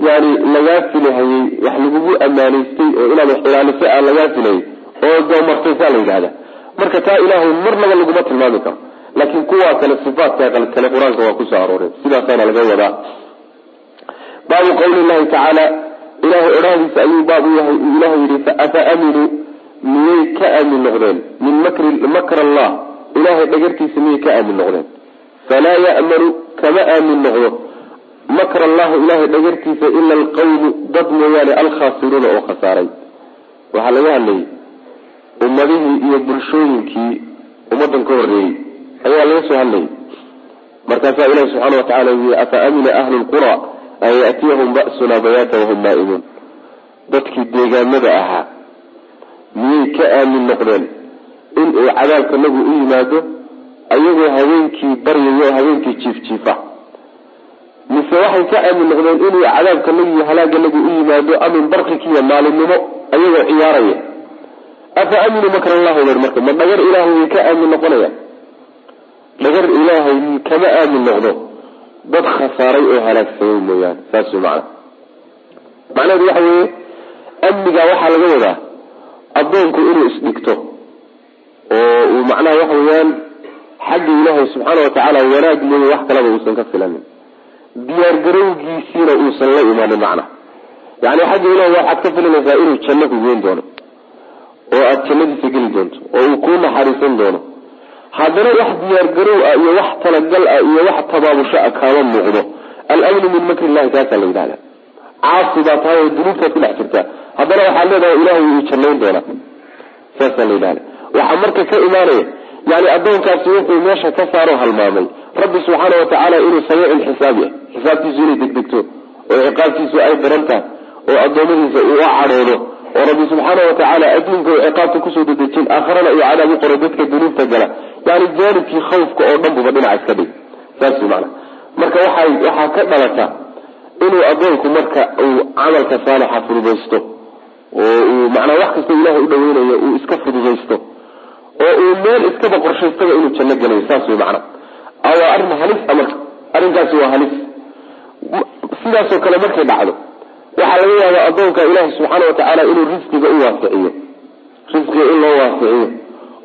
yani lagaa filahayey wax lagugu ammaanaystay oo inaad wax ilaaliso aa lagaa filayay oo doomartay saa la yidhahda marka taa ilaahay marnaba laguma tilmaami karo. Laakiin kuwaa kale sifaatka kale qur'aanka waa ku soo arooreen sidaasaana laga wadaa. Baabu qawli llahi tacaala ilahay odhahdiisa ayuu baab u yahay. Ilahay yihi afa aminuu miyay ka aamin noqdeen? Min makr allah ilahay dhagartiisa miyay ka aamin noqdeen? Falaa ya'manu kama aamin noqdo. Makr allahi ilahay dhagartiisa ila alqawmu dad mooyaane alkhaasiruuna oo khasaaray. Waxaa laga hadlayay ummadihii iyo bulshooyinkii ummadan ka horreeyey. Ayaa laga soo hadlayay markaasaa ilahi subxaana watacala yii afa amina ahlu lqura an yatiyahum ba'suna bayaata wahum naa'imuun dadkii deegaamada ahaa miyay ka aamin noqdeen? In uu cadaabka nagu u yimaado ayagoo habeenkii baryayo habeenkii jiifjiifa mise waxay ka aamin noqdeen inuu cadaabka nagu iyo halaaga nagu u yimaado amin barqikiiyo maalinimo ayagoo ciyaaraya. Afa aaminuu makr allahi bar marka ma dhagar ilaahay ka aamin noqonayaan? Dhagar ilaahay kama aamin noqdo? Dad khasaaray oo halaagsamay mooyaane saas way macana macnaheedu waxa weeye amniga waxaa laga wadaa addoonku inuu isdhigto oo uu macnaha waxa weeyaan xagga ilaahay subxaana watacaala wanaag mooye wax kalaba uusan ka filanin. Diyaargarowgiisiina uusan la imanin macnaha yani xagga ilahay waxaad ka filanaysaa inuu janno ku geyn doono oo aada jannadiisa geli doonto oo uu kuu naxariisan doono. Haddana wax diyaargarow ah iyo wax talagal ah iyo wax tabaabusho ah kaama muuqdo alamnu min makri illahi kaasaa la yidhahda caasi baa tahay oo dunuubtaad ku dhex jirtaa haddana waxaad leedahay ilahay wuu jannayn doonaa. Saasaa la yidhahda waxaa marka ka imaanaya yani addoonkaasi wuxuu meesha ka saaro halmaamay. Rabbi subxaana watacaala inuu samiicul xisaab yahay. Xisaabtiisu inay degdegto oo ciqaabtiisu ay daran tahay oo addoommadiisa uu u cadhoodo oo rabbi subxaana watacaala adduunka uu ciqaabta ku soo dedejin aakharana uu cadaab u qoro dadka dunuubta gala. Yani jaanibkii khawfka oo dhan buba dhinaca iska dhig. Saas mana marka waxay waxaa ka dhalata inuu addoonku marka uu camalka saalixa fududaysto oo uu macnaa wax kasta ilahay u dhaweynayo uu iska fududaysto oo uu meel iskaba qorshaystaba inuu janno gelayo saas wey macna waa arrin halis a marka arrinkaasi waa halis. Sidaasoo kale markay dhacdo waxaa laga yaabaa addoonka ilaahi subxaana watacaala inuu risqiga u waasiciyo risqiga in loo waasiciyo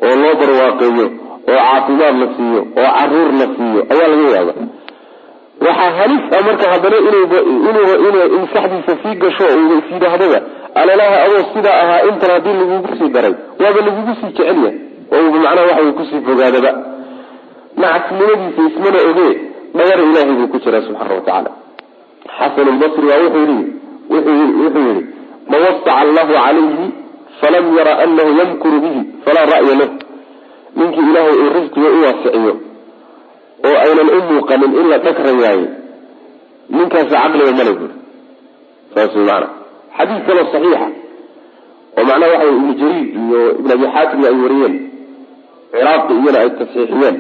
oo loo barwaaqeeyo oo caafimaad la siiyo oo carruur la siiyo ayaa laga yaaba waxaa a marka haddana inuu sii gasho is yidhaahdaba alalaha adoo sidaa ahaa intan haddii lagugu sii daray waaba lagugu sii jecel yahay macnaha waxa ku sii fogaadaba. Nacasnimadiisa ismana ogee dhawar ilaahay buu ku jiraa subxaana watacaala xasan lbasri waa wuxuu yihi man wasaca allahu calayhi falam yara anahu yamkuru bihi falaa ra'ya lah ninkii ilaahay uu risqiga u waasiciyo oo aynan u muuqanin in la dhagrayaayo ninkaasi caqliga male buri saas maana xadiis kaloo saxiixa. Oo macnaha waxa ibnu jariir iyo ibn abi xaatimna ay wariyeen. Ciraaqi iyana ay tasxiixiyeen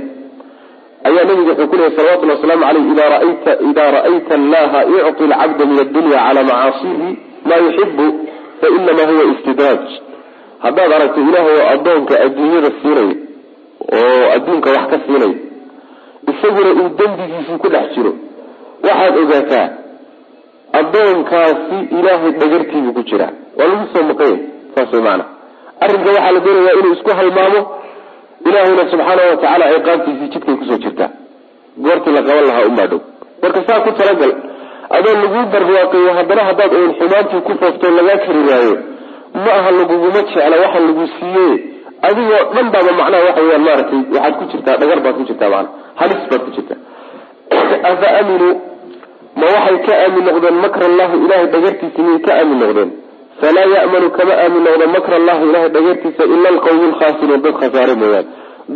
ayaa nabigu wuxuu ku lehay salawatulli wasalaamu aleyh ida ra'ayta ida ra'ayta allaha yucطi lcabda min addunya cala macaasihi ma yuxibu fainama huwa istidraaj haddaad aragto ilaahay oo addoonka adduunyada siinay oo adduunka wax ka siinay isaguna uu dembigiisii ku dhex jiro. Waxaad ogaataa addoonkaasi ilaahay dhagartiibuu ku jiraa waa lagu soo maqanya saas way maana arrinka waxaa la doonayaa inuu isku halmaamo ilaahayna subxaana watacaala ciqaabtiisii jidkay ku soo jirtaa. Goortii la qaban lahaa unbaa dhow. Marka saa ku talagal adoo laguu barwaaqeeyo haddana haddaad oon xumaantii ku foofto lagaa kari waayo ma aha laguguma jecla waxa lagu siiye adigoo dhan baaba macnaha waxa weyaan maaragtay waxaad ku jirtaa dhagar baad ku jirtaa maana halis baad ku jirtaa. Afa aaminuu ma waxay ka aamin noqdeen makra allahi ilahay dhagartiisa miyay ka aamin noqdeen? Falaa ya'manu kama aamin noqdo makra allahi ilahay dhagartiisa ila alqawmi alkhaasiruun dad khasaare mooyaane.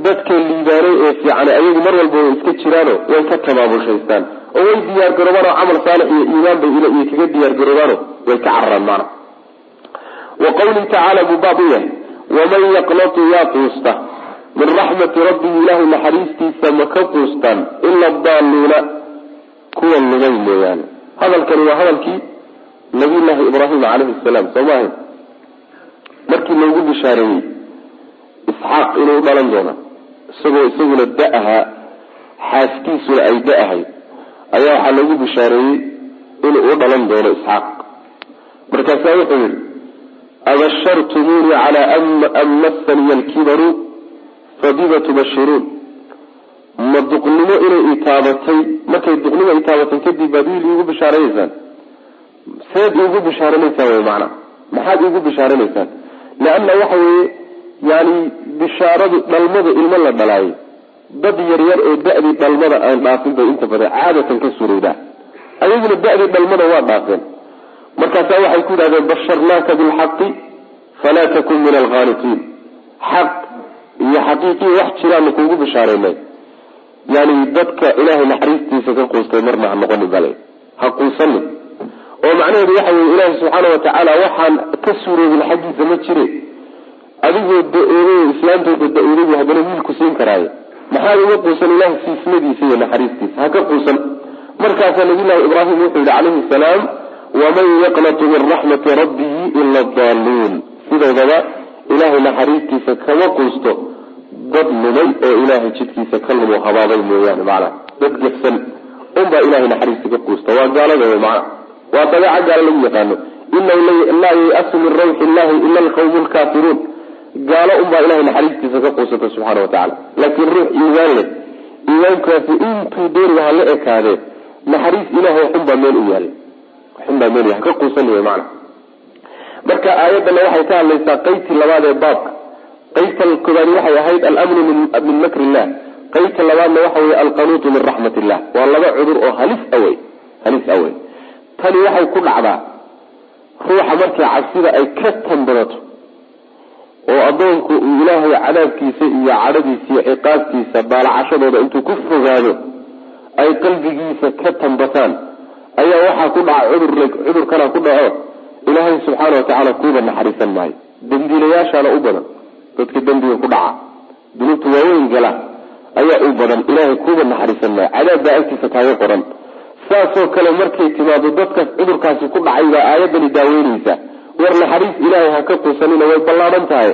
Dadka liibaanay ee fiican ayagu mar walba way iska jiraano way ka tabaabushaystaan. Oo way diyaar garoobaan oo camal saalix iyo iimaan bay iyo kaga diyaar garoobaano way ka cararaan maana. Wa qawlihi tacaala buu baab u yahay waman yaqnatu yaa quusta min raxmati rabbihi ilahay naxariistiisa ma ka quustaan ila adaaluuna kuwa lumay mooyaane hadalkani waa hadalkii nabiyullaahi ibraahim calayhi salaam soo maaha markii loogu bishaareeyey isxaaq inuu dhalan doono isagoo isaguna da ahaa xaaskiisuna ay da ahay ayaa waxaa loogu bishaareeyey inuu u dhalan doono isxaaq. Markaasaa wuxuu yihi abashartumuunii calaa an massaniya alkibaru fabima tubashiruun ma duqnimo inay itaabatay markay duqnimo itaabatay kadib baad wiil iigu bishaaranaysaan seed iigu bishaaranaysaan wy macnaa maxaad iigu bishaaranaysaan leanna waxa weeye yani bishaaradu dhalmada ilmo la dhalaayo dad yaryar oo da-dii dhalmada aan dhaafin bay inta badan caadatan ka surowdaa ayaguna da-dii dhalmada waa dhaafeen markaasaa waxay ku yidhahdeen basharnaaka bilxaqi falaa takun min alkhaaliqiin xaq iyo xaqiiqii wax jiraanu kuugu bishaareynay yani dadka ilaahay naxariistiisa ka quustay marna ha noqonin bale. Ha quusanin oo macnaheedu waxa weye ilaahi subxaana watacaala waxaan ka suuroobin xaggiisa ma jire. Adigoo da'oobay islaantooda da'ooday bu haddana wiilku siin karaaye maxaad uga quusan ilahay siismadiisa iyo naxariistiisa? Ha ka quusan. Markaasaa nabiyullahi ibraahim wuxuu yihi calayhi salaam waman yaqnatu min raxmati rabbihi ila adaaluun sidoodaba ilaahay naxariistiisa kama quusto dad lumay oo ilaahay jidkiisa ka lumo habaabay mooyaane macnaha dad gefsan unbaa ilahay naxariista ka quusta. Waa gaalada wey macnaha waa dabeeca gaalo lagu yaqaano. Inahu laa yayasu min rawxi illahi ila alqawmu lkaafiruun gaalo unbaa ilahay naxariistiisa ka quusata subxaana watacala laakiin ruux iimaan leh iimaankaasi intuu dooriga ha la ekaadee naxariis ilahay xunbaa meel u yaalay xunbaa meel ha ka quusan wey macna. Marka aayadana waxay ka hadlaysaa qeybtii labaad ee baabka. Qaybta koobaadi waxay ahayd alamnu min makri illah qaybta labaadna waxa weye alqanuutu min raxmat illah waa laba cudur oo halis awey halis awey. Tani waxay ku dhacdaa ruuxa markii cabsida ay ka tanbadato oo addoonku uu ilaahay cadaabkiisa iyo cadhadiisa iyo ciqaabtiisa baalacashadooda intuu ku fogaado ay qalbigiisa ka tambataan ayaa waxaa ku dhaca cudur cudurkana ku dhaco ilaahay subxaana watacaala kuuba naxariisan maayo. Dembiilayaashaana u badan dadka dembiga ku dhaca dunuubta waaweyn gala ayaa u badan ilaahay kuuba naxariisan maayo. Cadaab baa agtiisa kaaga qoran. Saasoo kale markay timaado dadkaas cudurkaasi ku dhacay baa aayadani daaweyneysa. War naxariis ilaahay ha ka quusanina way ballaadhan tahay.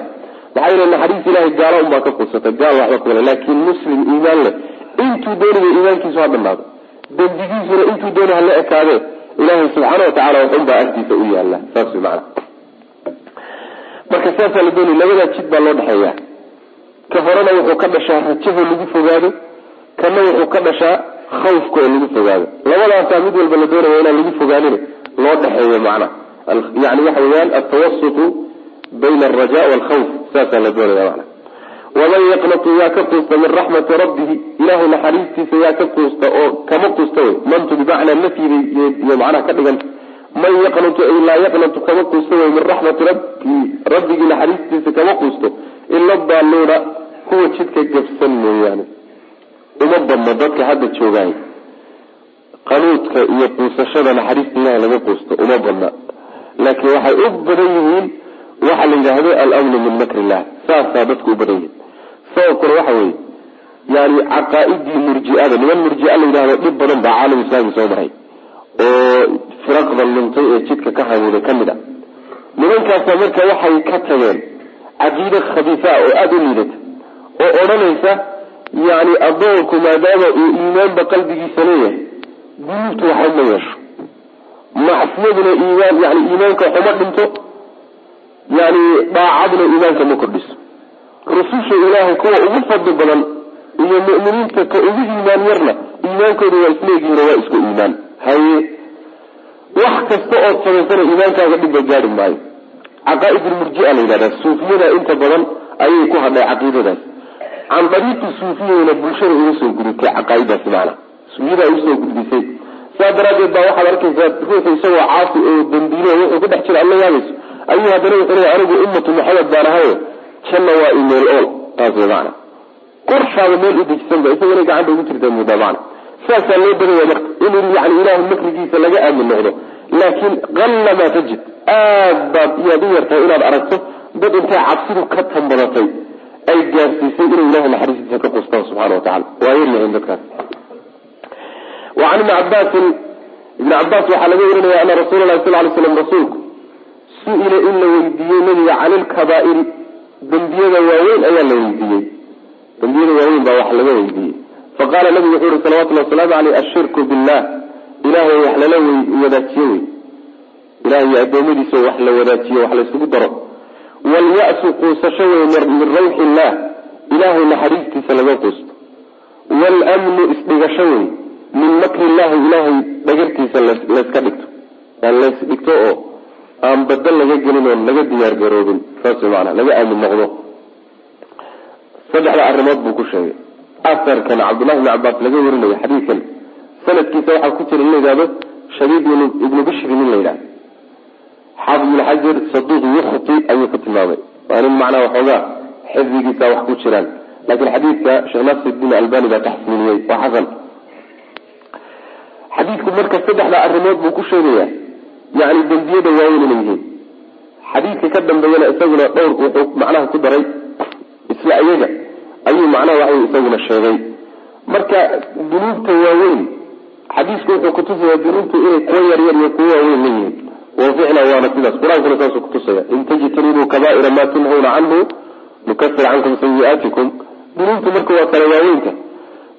Maxaa yeele naxariis ilahay gaalo unbaa ka quusata gaal waxba kumale laakiin muslim iimaan leh intuu doonaya iimaankiisu ha dhamaado dembigiisuna intuu doona hala ekaade ilaahay subxaana watacaala waxunbaa agtiisa u yaalla saas mana marka saasaa la doonay labadaa jid baa loo dhexeeya. Ka horena wuxuu ka dhashaa rajaho lagu fogaado kana wuxuu ka dhashaa khawfka oo lagu fogaado. Labadaasaa mid walba la doonaya inaan lagu fogaanin loo dhexeeyo macna. Yani waxa weyaan altawasutu bayna alraja walkhawf. Saasaa la doonaya mana waman yaqnatu yaa ka quusta min raxmati rabbihi ilahay naxariistiisa yaa ka quusta oo kama quusta wey mantu bimacnaa nafyiga iyo macnaha ka dhigan man yaqnatu ay laa yaqnatu kama quusta wey min raxmati rabbii rabbigii naxariistiisa kama quusto ila daaluuna kuwa jidka gabsan mooyaane uma badno dadka hadda joogaay qanuudka iyo quusashada naxariista ilahay laga quusto uma badna laakiin waxay u badan yihiin waxa la yidhaahdo alamnu min makr illah saasaa dadku u badan yihiin sababkuna waxa weeye yani caqaaidii murjiada niman murjia la yidhahdo dhib badan baa caalam islaami soo maray oo firaqda luntay ee jidka ka hamuuday ka mid a. Nimankaasa marka waxay ka tageen caqiide khabiisa oo aada u liidata oo odhanaysa yani adoonku maadaama uu iimaanba qalbigiisa leeyahay dunuubtu waxba ma yeesho. Macsiyaduna iimaan yani iimaanka waxuma dhinto yani daacaduna iimaanka ma kordhiso rususha ilaahay kuwa ugu fadli badan iyo mu'miniinta ka ugu iimaan yarna iimaankooda waa isleegihiin waa isku iimaan. Haye wax kasta ood samaysana iimaankaaga dhibba gaari maayo. Caqaaidulmurjia la yidhahda suufiyada inta badan ayay ku hadhay caqiidadaas. Can dariiqi suufiyeyna bulshada uga soo gudubtay caqaaiddaasi maana. Suufiyada u soo gudbisay. Saa daraadeed baa waxaad arkaysaa ruuxu isagoo caasi oo dambiilo wuxuu ku dhex jira alla yaabayso ayuu haddana wuxuu leeya anigu ummatu maxamed baan ahayo janna waa imeel ool taas way macana qorshaaba meel u dejisanba isagana gacanta ugu jirta muddaa macana saasaa loo badaya marka in yani ilaahay makrigiisa laga aamin noqdo. Laakiin qalla maa tajid. Aad baad iyaad u yartahay inaad aragto dad intay cabsidu ka tambadatay ay gaarsiisay inay ilahay naxariistiisa ka qustaan subxana watacala waa yaryahayn dadkaas. Wa can ibni cabaasin ibni cabaas waxaa laga warinaya ana rasuula lahi sal ly slam rasuulku su'ila in la weydiiyey nabiga cani lkabaa'iri dembiyada waaweyn ayaa la weydiiyey. Dembiyada waaweyn baa wax laga weydiiyey. Faqaala nabigu wuxuu yihi salawatullhi wasalaamu aleyh ashirku billah. Ilahay wax lala wadaajiyo wey. Ilahay adoomadiisa wax la wadaajiyo wax laysugu daro. Waalya-su quusasho wey min rawxi illah ilahay naxariistiisa laga quusto. Waalmnu isdhigasho wey min makri illahi ilahay dhagartiisa layska dhigto. Aan lays dhigto oo aan badal laga gelin oon laga diyaar garoobin saas maana laga aamin noqdo. Saddexda arrimood buu ku sheegay. Asarkan cabdullahi ibni cabaas laga warinayo xadiidkan sanadkiisa waxaa ku jira in la yidhahdo shadiid ibnu bishri nin la yidhahdo xaafid ibn xajar saduuq yukhti ayuu ku tilmaamay. Waa nin macnaa waxoogaa xifdigiisa wax ku jiraan. Laakiin xadiidka sheekh nasirdiin albani baa taxsiiniyey waa xasan. Xadiidku marka saddexda arrimood buu ku sheegaya yani dembiyada waaweyn inay yihiin. Xadiidka ka dambeeyana isaguna dhowr wuxuu macnaha ku daray. Isla iyaga ayuu macnaha waxay isaguna sheegay. Marka dunuubta waaweyn xadiisku wuxuu kutusaya dunuubtu inay kuwo yaryar iyo kuwo waaweyn la yihiin. Waficla waana sidaas. Qur'aankuna saasuu kutusaya in tajtanibuu kaba'ira maa tunhawna canhu nukafir cankum sayi'aatikum dunuubtu marka waa kala waaweynka.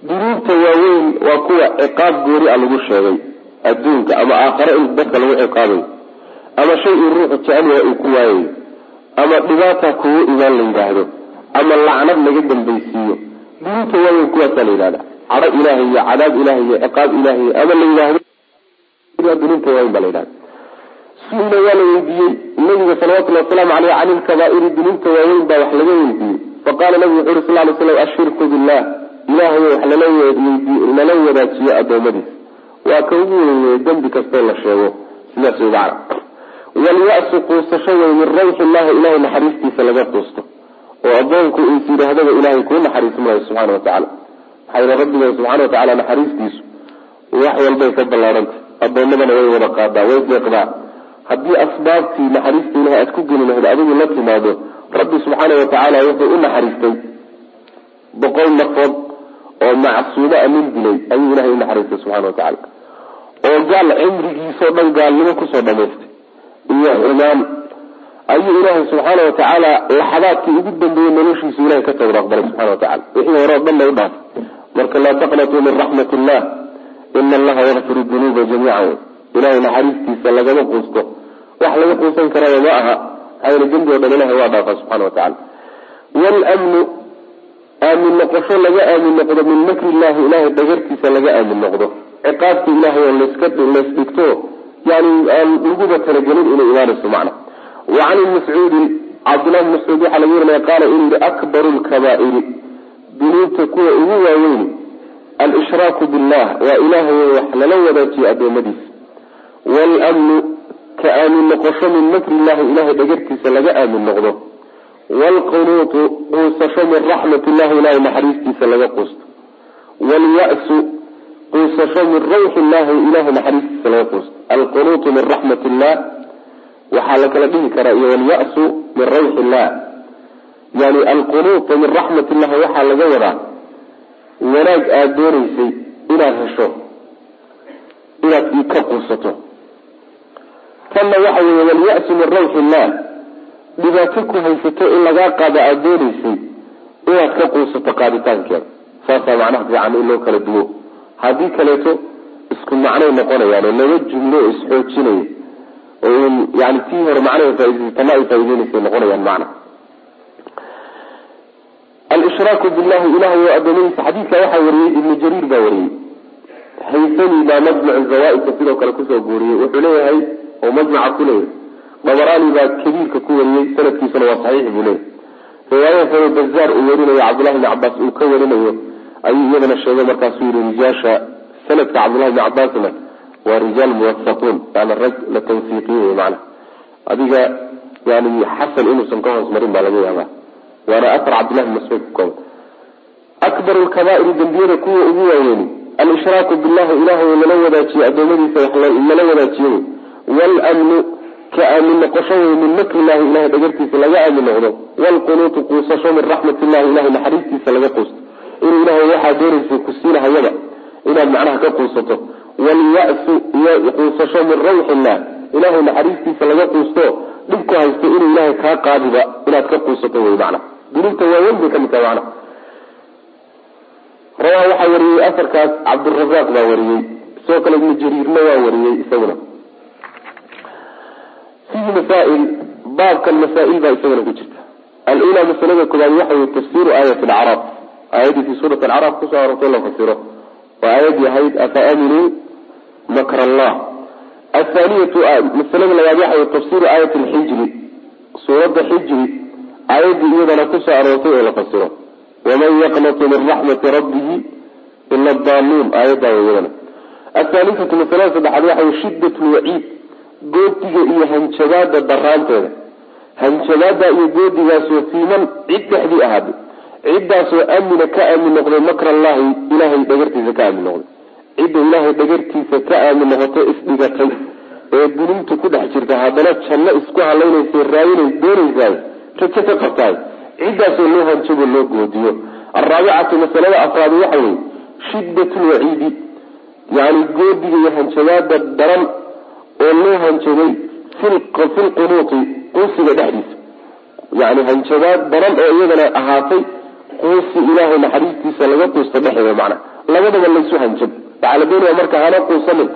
Dunuubta waaweyn waa kuwa ciqaab goori a lagu sheegay adduunka ama aakhare in dadka lagu ciqaabayo ama shay uu ruuxu jecel uu ku waayayo ama dhibaata kugu imaan la yidhaahdo ama lacnad laga dambaysiiyo. Dunuubta waaweyn kuwaasaa la yidhahda cadho ilaahay iyo cadaab ilahay iyo ciqaab ilaahay ama la yidhaahdo dunuubta waaweyn baa la yidhahda su'ila waa la weydiiyey nabiga salawatullhi wasalaamu aleyh can ilkabaa'iri dunuubta waaweyn baa wax laga weydiiyey. Faqala nabigu wuxu uri sal lay slam ashirku billah. Ilahay wax lala wadaajiyo adoomadiisa waa ka ugu weyneye dembi kastoo la sheego sidaas way macna walya-su quusasho wey min rawxi illahi ilahay naxariistiisa laga quusto oo addoonku is yidhaahdaba ilaahay kuu naxariismaayo subxana wa tacala maxaa rabbiga subxana wa tacala naxariistiisu wax walbay ka ballaarhantay addoommadana way wada qaadaa way deeqdaa. Haddii asbaabtii naxariista ilahay aad ku geli lahayd adigu la timaado rabbi subxaana wa tacaala wuxuu u naxariistay boqol nafood oo macsuumo a nin dilay ayuu ilahay u naxariistay subxana wa tacaala oo gaal cimrigiisao dhan gaalnimo ku soo dhamaystay iyo xumaan ayuu ilaahay subxaana wa tacaala laxadaadkii ugu dambeeyey noloshiisu ilahay ka tawba aqbalay subxana wa tacala wixii hore o dhan la u dhaafay marka laa taqnatuu min raxmat illah ina allaha yakfiru dunuuba jamiica wey ilahay naxariistiisa lagama quusto. Wax laga quusan karaba ma aha. Maxaa yele dembi o dhan ilahay waa dhaafa subxana wa tacala wlmnu aamin noqosho laga aamin noqdo min makri illahi ilahay dhagartiisa laga aamin noqdo ciqaabta ilahay oo laska laysdhigto yani aan laguba talagelin inay imaanayso macna. Wa can mascuudin cabdillahi bn mascuud waxaa laga warinaya qaala inuu akbaru lkabaa'iri dunuubta kuwa ugu waaweyn alshraaku billah waa ilahay wax lala wadaajiyo adoomadiisa wlmnu ka aamin noqosho min makri illahi ilahay dhagartiisa laga aamin noqdo. Wlqunuutu quusasho min raxmat illahi ilahay naxariistiisa laga quusto. Wlya-su quusasho min rawxi illahi ilahay naxariistiisa laga quusto alqunuutu min raxmat illah waxaa la kala dhihi karaa iyo wlya-su min rawxi illah yani alqunuuta min raxmat illahi waxaa laga wadaa wanaag aada doonaysay inaad hesho inaad ka quusato tanna waxa weeye walya-su min rawxi illah dhibaato ku haysato in lagaa qaado aada doonaysay inaad ka quusato qaaditaankeeda. Saasaa macnaha fiican in loo kala duwo haddii kaleeto isku macnay noqonayaan oo laba jumlo oo isxoojinaya oo yani tii hore macnaha faaideysa tana ay faaideynaysay noqonayaan macna. Alshraaku billahi ilahay oo adoomadiisa xadiidka waxaa wariyey ibnu jariir baa wariyey. Haysani baa majmacu zawaaidka sidoo kale ku soo guuriyey. Wuxuu leeyahay oo majmaca ku leeyahay. Dabaraani baa kabiirka ku wariyey sanadkiisuna waa saxiix buu leeyahy riwaaya bazaar uu warinayo cabdullahi bni cabaas uu ka warinayo ayuu iyadana sheegay markaasuu yihi rijaasha sanadka cabdullahi bni cabaasna waa rijaal muwasaquun yani rag la tawfiiqiyey macna adiga yani xasan inuusan ka hoos marin baa laga yaabaa. Waana aar cabdillahi bn mascuud ku kooban akbar lkabaa'iri dembiyada kuwa ugu waaweyni alshraaku billahi ilahay lala wadaajiyo adoomadiisa lala wadaajiyo wlmnu ka aamin noqosho wey min makri illahi ilahay dhagartiisa laga aamin noqdo. Wlqunuutu quusasho min raxmat illahi ilahay naxariistiisa laga quusto inuu ilahay waxaa doonaysa ku siinahayaba inaad macnaha ka quusato. Wlya-su iyo quusasho min rawxi illah ilahay naxariistiisa laga quusto dhib ku haysto inuu ilahay kaa qaadiba inaad ka quusato wey macna. Dunuubta waaweyn bay ka mid tahay macna. Rawaa waxaa wariyey afarkaas cabdirazaaq baa wariyey. Sidoo kale ibnu jariirna waa wariyey isaguna. Fihi masaail baabkan masaail baa isagana ku jirta. Alula masalada koobaad waxa wey tafsiru aayat alacraaf aayaddii fi suurat alacraaf ku soo arortay la fasiro. Oo aayaddii ahayd afa aaminuu makr allah? Athaniyatu masalada labaad waxa wey tafsiru aayat alxijri suuradda xijri aayaddii iyadana ku soo aroortay oo la fasiro. Waman yaqnatu min raxmati rabbihi ila daaluun aayaddaa iyadana athaalithatu masalada saddexaad waxa wey shidat lwaciid goodiga iyo hanjabaada daraanteeda hanjabaada iyo goodigaasoo fiiman cid dhexdii ahaaday ciddaasoo amina ka aamin noqday makr allahi ilahay dhagartiisa ka aamin noqday. Cidda ilaahay dhagartiisa ka aamin noqoto isdhigatay ee dunuubta ku dhex jirta haddana janno isku halaynaysa raadinay doonaysaay rajo ka qabtaay ciddaasoo loo hanjabo loo goodiyo. Alraabicatu masalada afraad waxa weye shiddat lwaciidi yani goodiga iyo hanjabaada daran oo loo hanjabay filqunuuti quusiga dhexdiisa. Yani hanjabaad daran oo iyadana ahaatay quusi ilaahay naxariistiisa laga quusta dhexeeda macna labadaba laysu hanjab waxaa la doonaya marka hana quusanin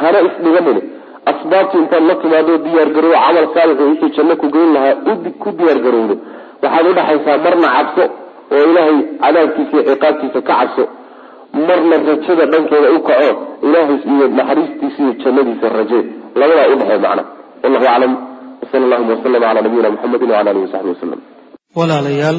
hana isdhiganin. Asbaabtii intaad la timaado diyaargaroow camal saalixo wixii janno ku geyn lahaa ku diyaargarowdo waxaad udhaxaysaa marna cabso oo ilaahay cadaabkiisa iyo ciqaabtiisa ka cabso. Marna rajada dhankeeda u kaco ilaahay iyo naxariistiisa iyo jannadiisa raje. Labadaa udhexey macna wallahu aclam. Wsala allahuma waslama calaa nabiyina muxamedi wala alihi wasaxbi wasalam walaalayaal